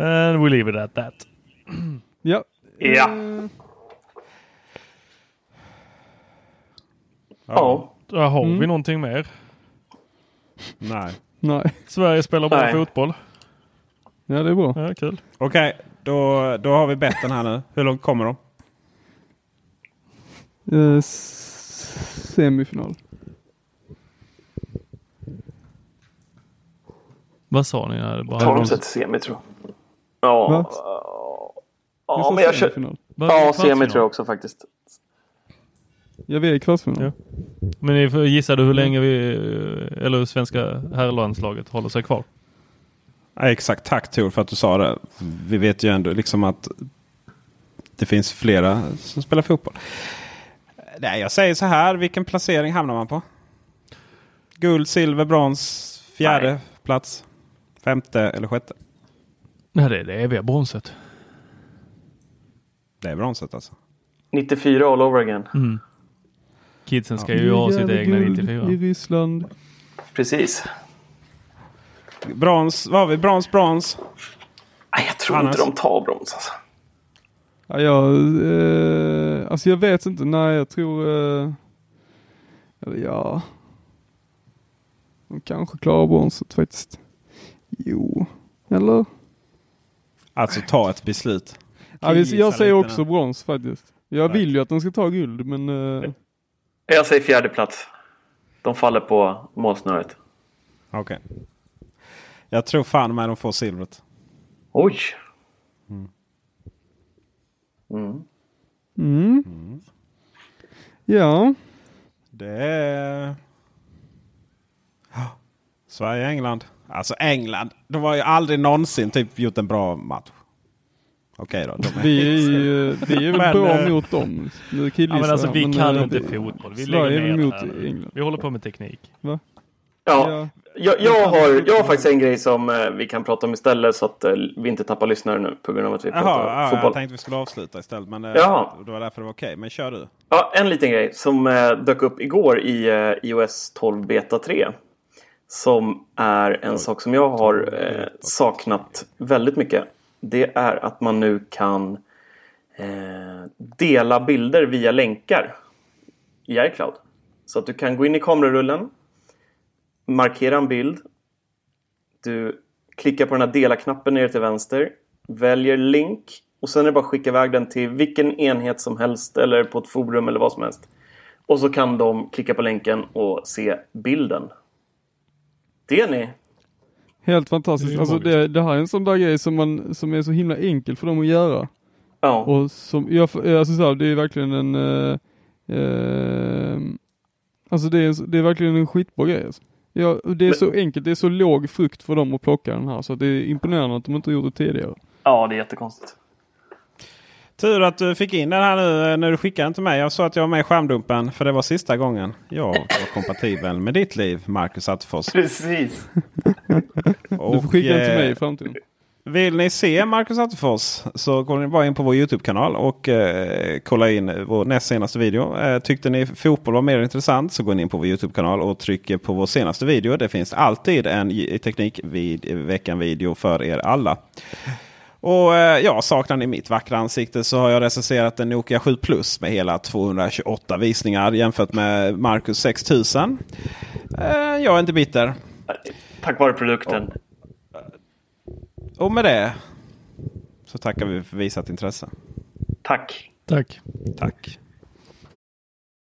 Speaker 1: And we leave it at that.
Speaker 3: Ja.
Speaker 4: Ja. Ja.
Speaker 1: Där har
Speaker 3: Mm.
Speaker 1: vi någonting mer.
Speaker 2: Nej.
Speaker 3: Nej.
Speaker 1: Sverige spelar bra
Speaker 4: Nej.
Speaker 1: fotboll.
Speaker 3: Ja det är bra.
Speaker 1: Ja, kul.
Speaker 2: Okej, då, då har vi betten här nu. Hur långt kommer de?
Speaker 3: Eh, semifinal.
Speaker 1: Vad sa ni? Ja, det bara
Speaker 4: Tar de sig till semi tror jag. Ja. Ja, men jag kör... Ja, semi tror jag också faktiskt.
Speaker 3: Ja vi är i kvartsfinal.
Speaker 1: Ja. Men ni får gissa du hur länge vi, eller svenska herrlandslaget håller sig kvar?
Speaker 2: Ja, exakt, tack Tor för att du sa det. Vi vet ju ändå liksom att det finns flera som spelar fotboll. Nej, jag säger så här. Vilken placering hamnar man på? Guld, silver, brons, fjärde
Speaker 4: Nej.
Speaker 2: plats, femte eller sjätte?
Speaker 1: Nej, det är det eviga bronset.
Speaker 2: Det är bronset alltså.
Speaker 4: 94 all over again.
Speaker 1: Mm. Kidsen ska ju ha sitt egna
Speaker 3: guld
Speaker 1: 94.
Speaker 3: I Ryssland.
Speaker 4: Precis.
Speaker 2: Brons, vad har vi? Brons, brons.
Speaker 4: Nej, jag tror
Speaker 2: Annars?
Speaker 4: inte de tar brons alltså.
Speaker 3: Ja, jag, eh, alltså jag vet inte, nej jag tror, eh, eller ja, de kanske klarar bronset faktiskt. Jo, eller?
Speaker 2: Alltså ta ett beslut.
Speaker 3: Ja, jag säger också brons faktiskt. Jag vill ju att de ska ta guld, men eh,
Speaker 4: Jag säger fjärde plats. De faller på målsnöret.
Speaker 2: Okej. Jag tror fan med de får silvret.
Speaker 4: Oj!
Speaker 2: Mm.
Speaker 4: Mm.
Speaker 3: mm. Ja,
Speaker 2: Det är... Sverige-England. Alltså England. De har ju aldrig någonsin typ gjort en bra match. Okej då. De är...
Speaker 3: vi är ju, vi är väl
Speaker 2: Men,
Speaker 3: bra
Speaker 2: eh,
Speaker 3: mot dem. Nu
Speaker 1: Ja, men alltså vi kan
Speaker 3: eh,
Speaker 1: inte fotboll. Vi
Speaker 3: Sverige
Speaker 1: lägger ner här.
Speaker 3: England.
Speaker 1: Vi håller på med teknik.
Speaker 3: Va?
Speaker 4: Ja, jag, jag, har, jag har faktiskt en grej som eh, vi kan prata om istället så att eh, vi inte tappar lyssnare nu på grund av att vi pratar
Speaker 2: ja,
Speaker 4: fotboll.
Speaker 2: jag tänkte vi skulle avsluta istället. Men eh,
Speaker 4: Jaha.
Speaker 2: det var därför det var okej. Men kör du.
Speaker 4: Ja, en liten grej som dök upp igår i iOS 12 Beta 3. Som är en sak som jag har saknat väldigt mycket. Det är att man nu kan eh, dela bilder via länkar i iCloud. Så att du kan gå in i kamerarullen, markera en bild. Du klickar på den här dela-knappen nere till vänster, väljer länk och sen är det bara att skicka iväg den till vilken enhet som helst eller på ett forum eller vad som helst. Och så kan de klicka på länken och se bilden. Det är ni.
Speaker 3: Helt fantastiskt.
Speaker 4: Det
Speaker 3: alltså det, det här är en sån där grej som, man, som är så himla enkel för dem att göra.
Speaker 4: Ja.
Speaker 3: Och som, jag, alltså så här, det är verkligen en, eh, eh, alltså det är, det är verkligen en skitbra grej. Alltså. Ja, det är
Speaker 4: Men-
Speaker 3: så enkelt, det är så låg frukt för dem att plocka den här så det är imponerande att de inte gjort det tidigare.
Speaker 4: Ja, det är jättekonstigt.
Speaker 2: Tur att du fick in den här nu eh, när du skickade den till mig. Jag sa att jag var med i skärmdumpen för det var sista gången jag var kompatibel med ditt liv, Marcus Attefors.
Speaker 4: Precis.
Speaker 3: du får skicka den till mig i
Speaker 2: eh,
Speaker 3: framtiden.
Speaker 2: Vill ni se Marcus Attefors så går ni bara in på vår Youtube-kanal och eh, kolla in vår näst senaste video. Eh, tyckte ni fotboll var mer intressant så går ni in på vår Youtube-kanal och trycker på vår senaste video. Det finns alltid en j- Teknikveckan-video för er alla. Och eh, ja, saknar ni mitt vackra ansikte så har jag recenserat en Nokia 7 Plus med hela 228 visningar jämfört med Marcus 6000. Eh, jag är inte bitter.
Speaker 4: Tack vare produkten.
Speaker 2: Och med det så tackar vi för visat intresse.
Speaker 4: Tack.
Speaker 1: Tack.
Speaker 2: Tack.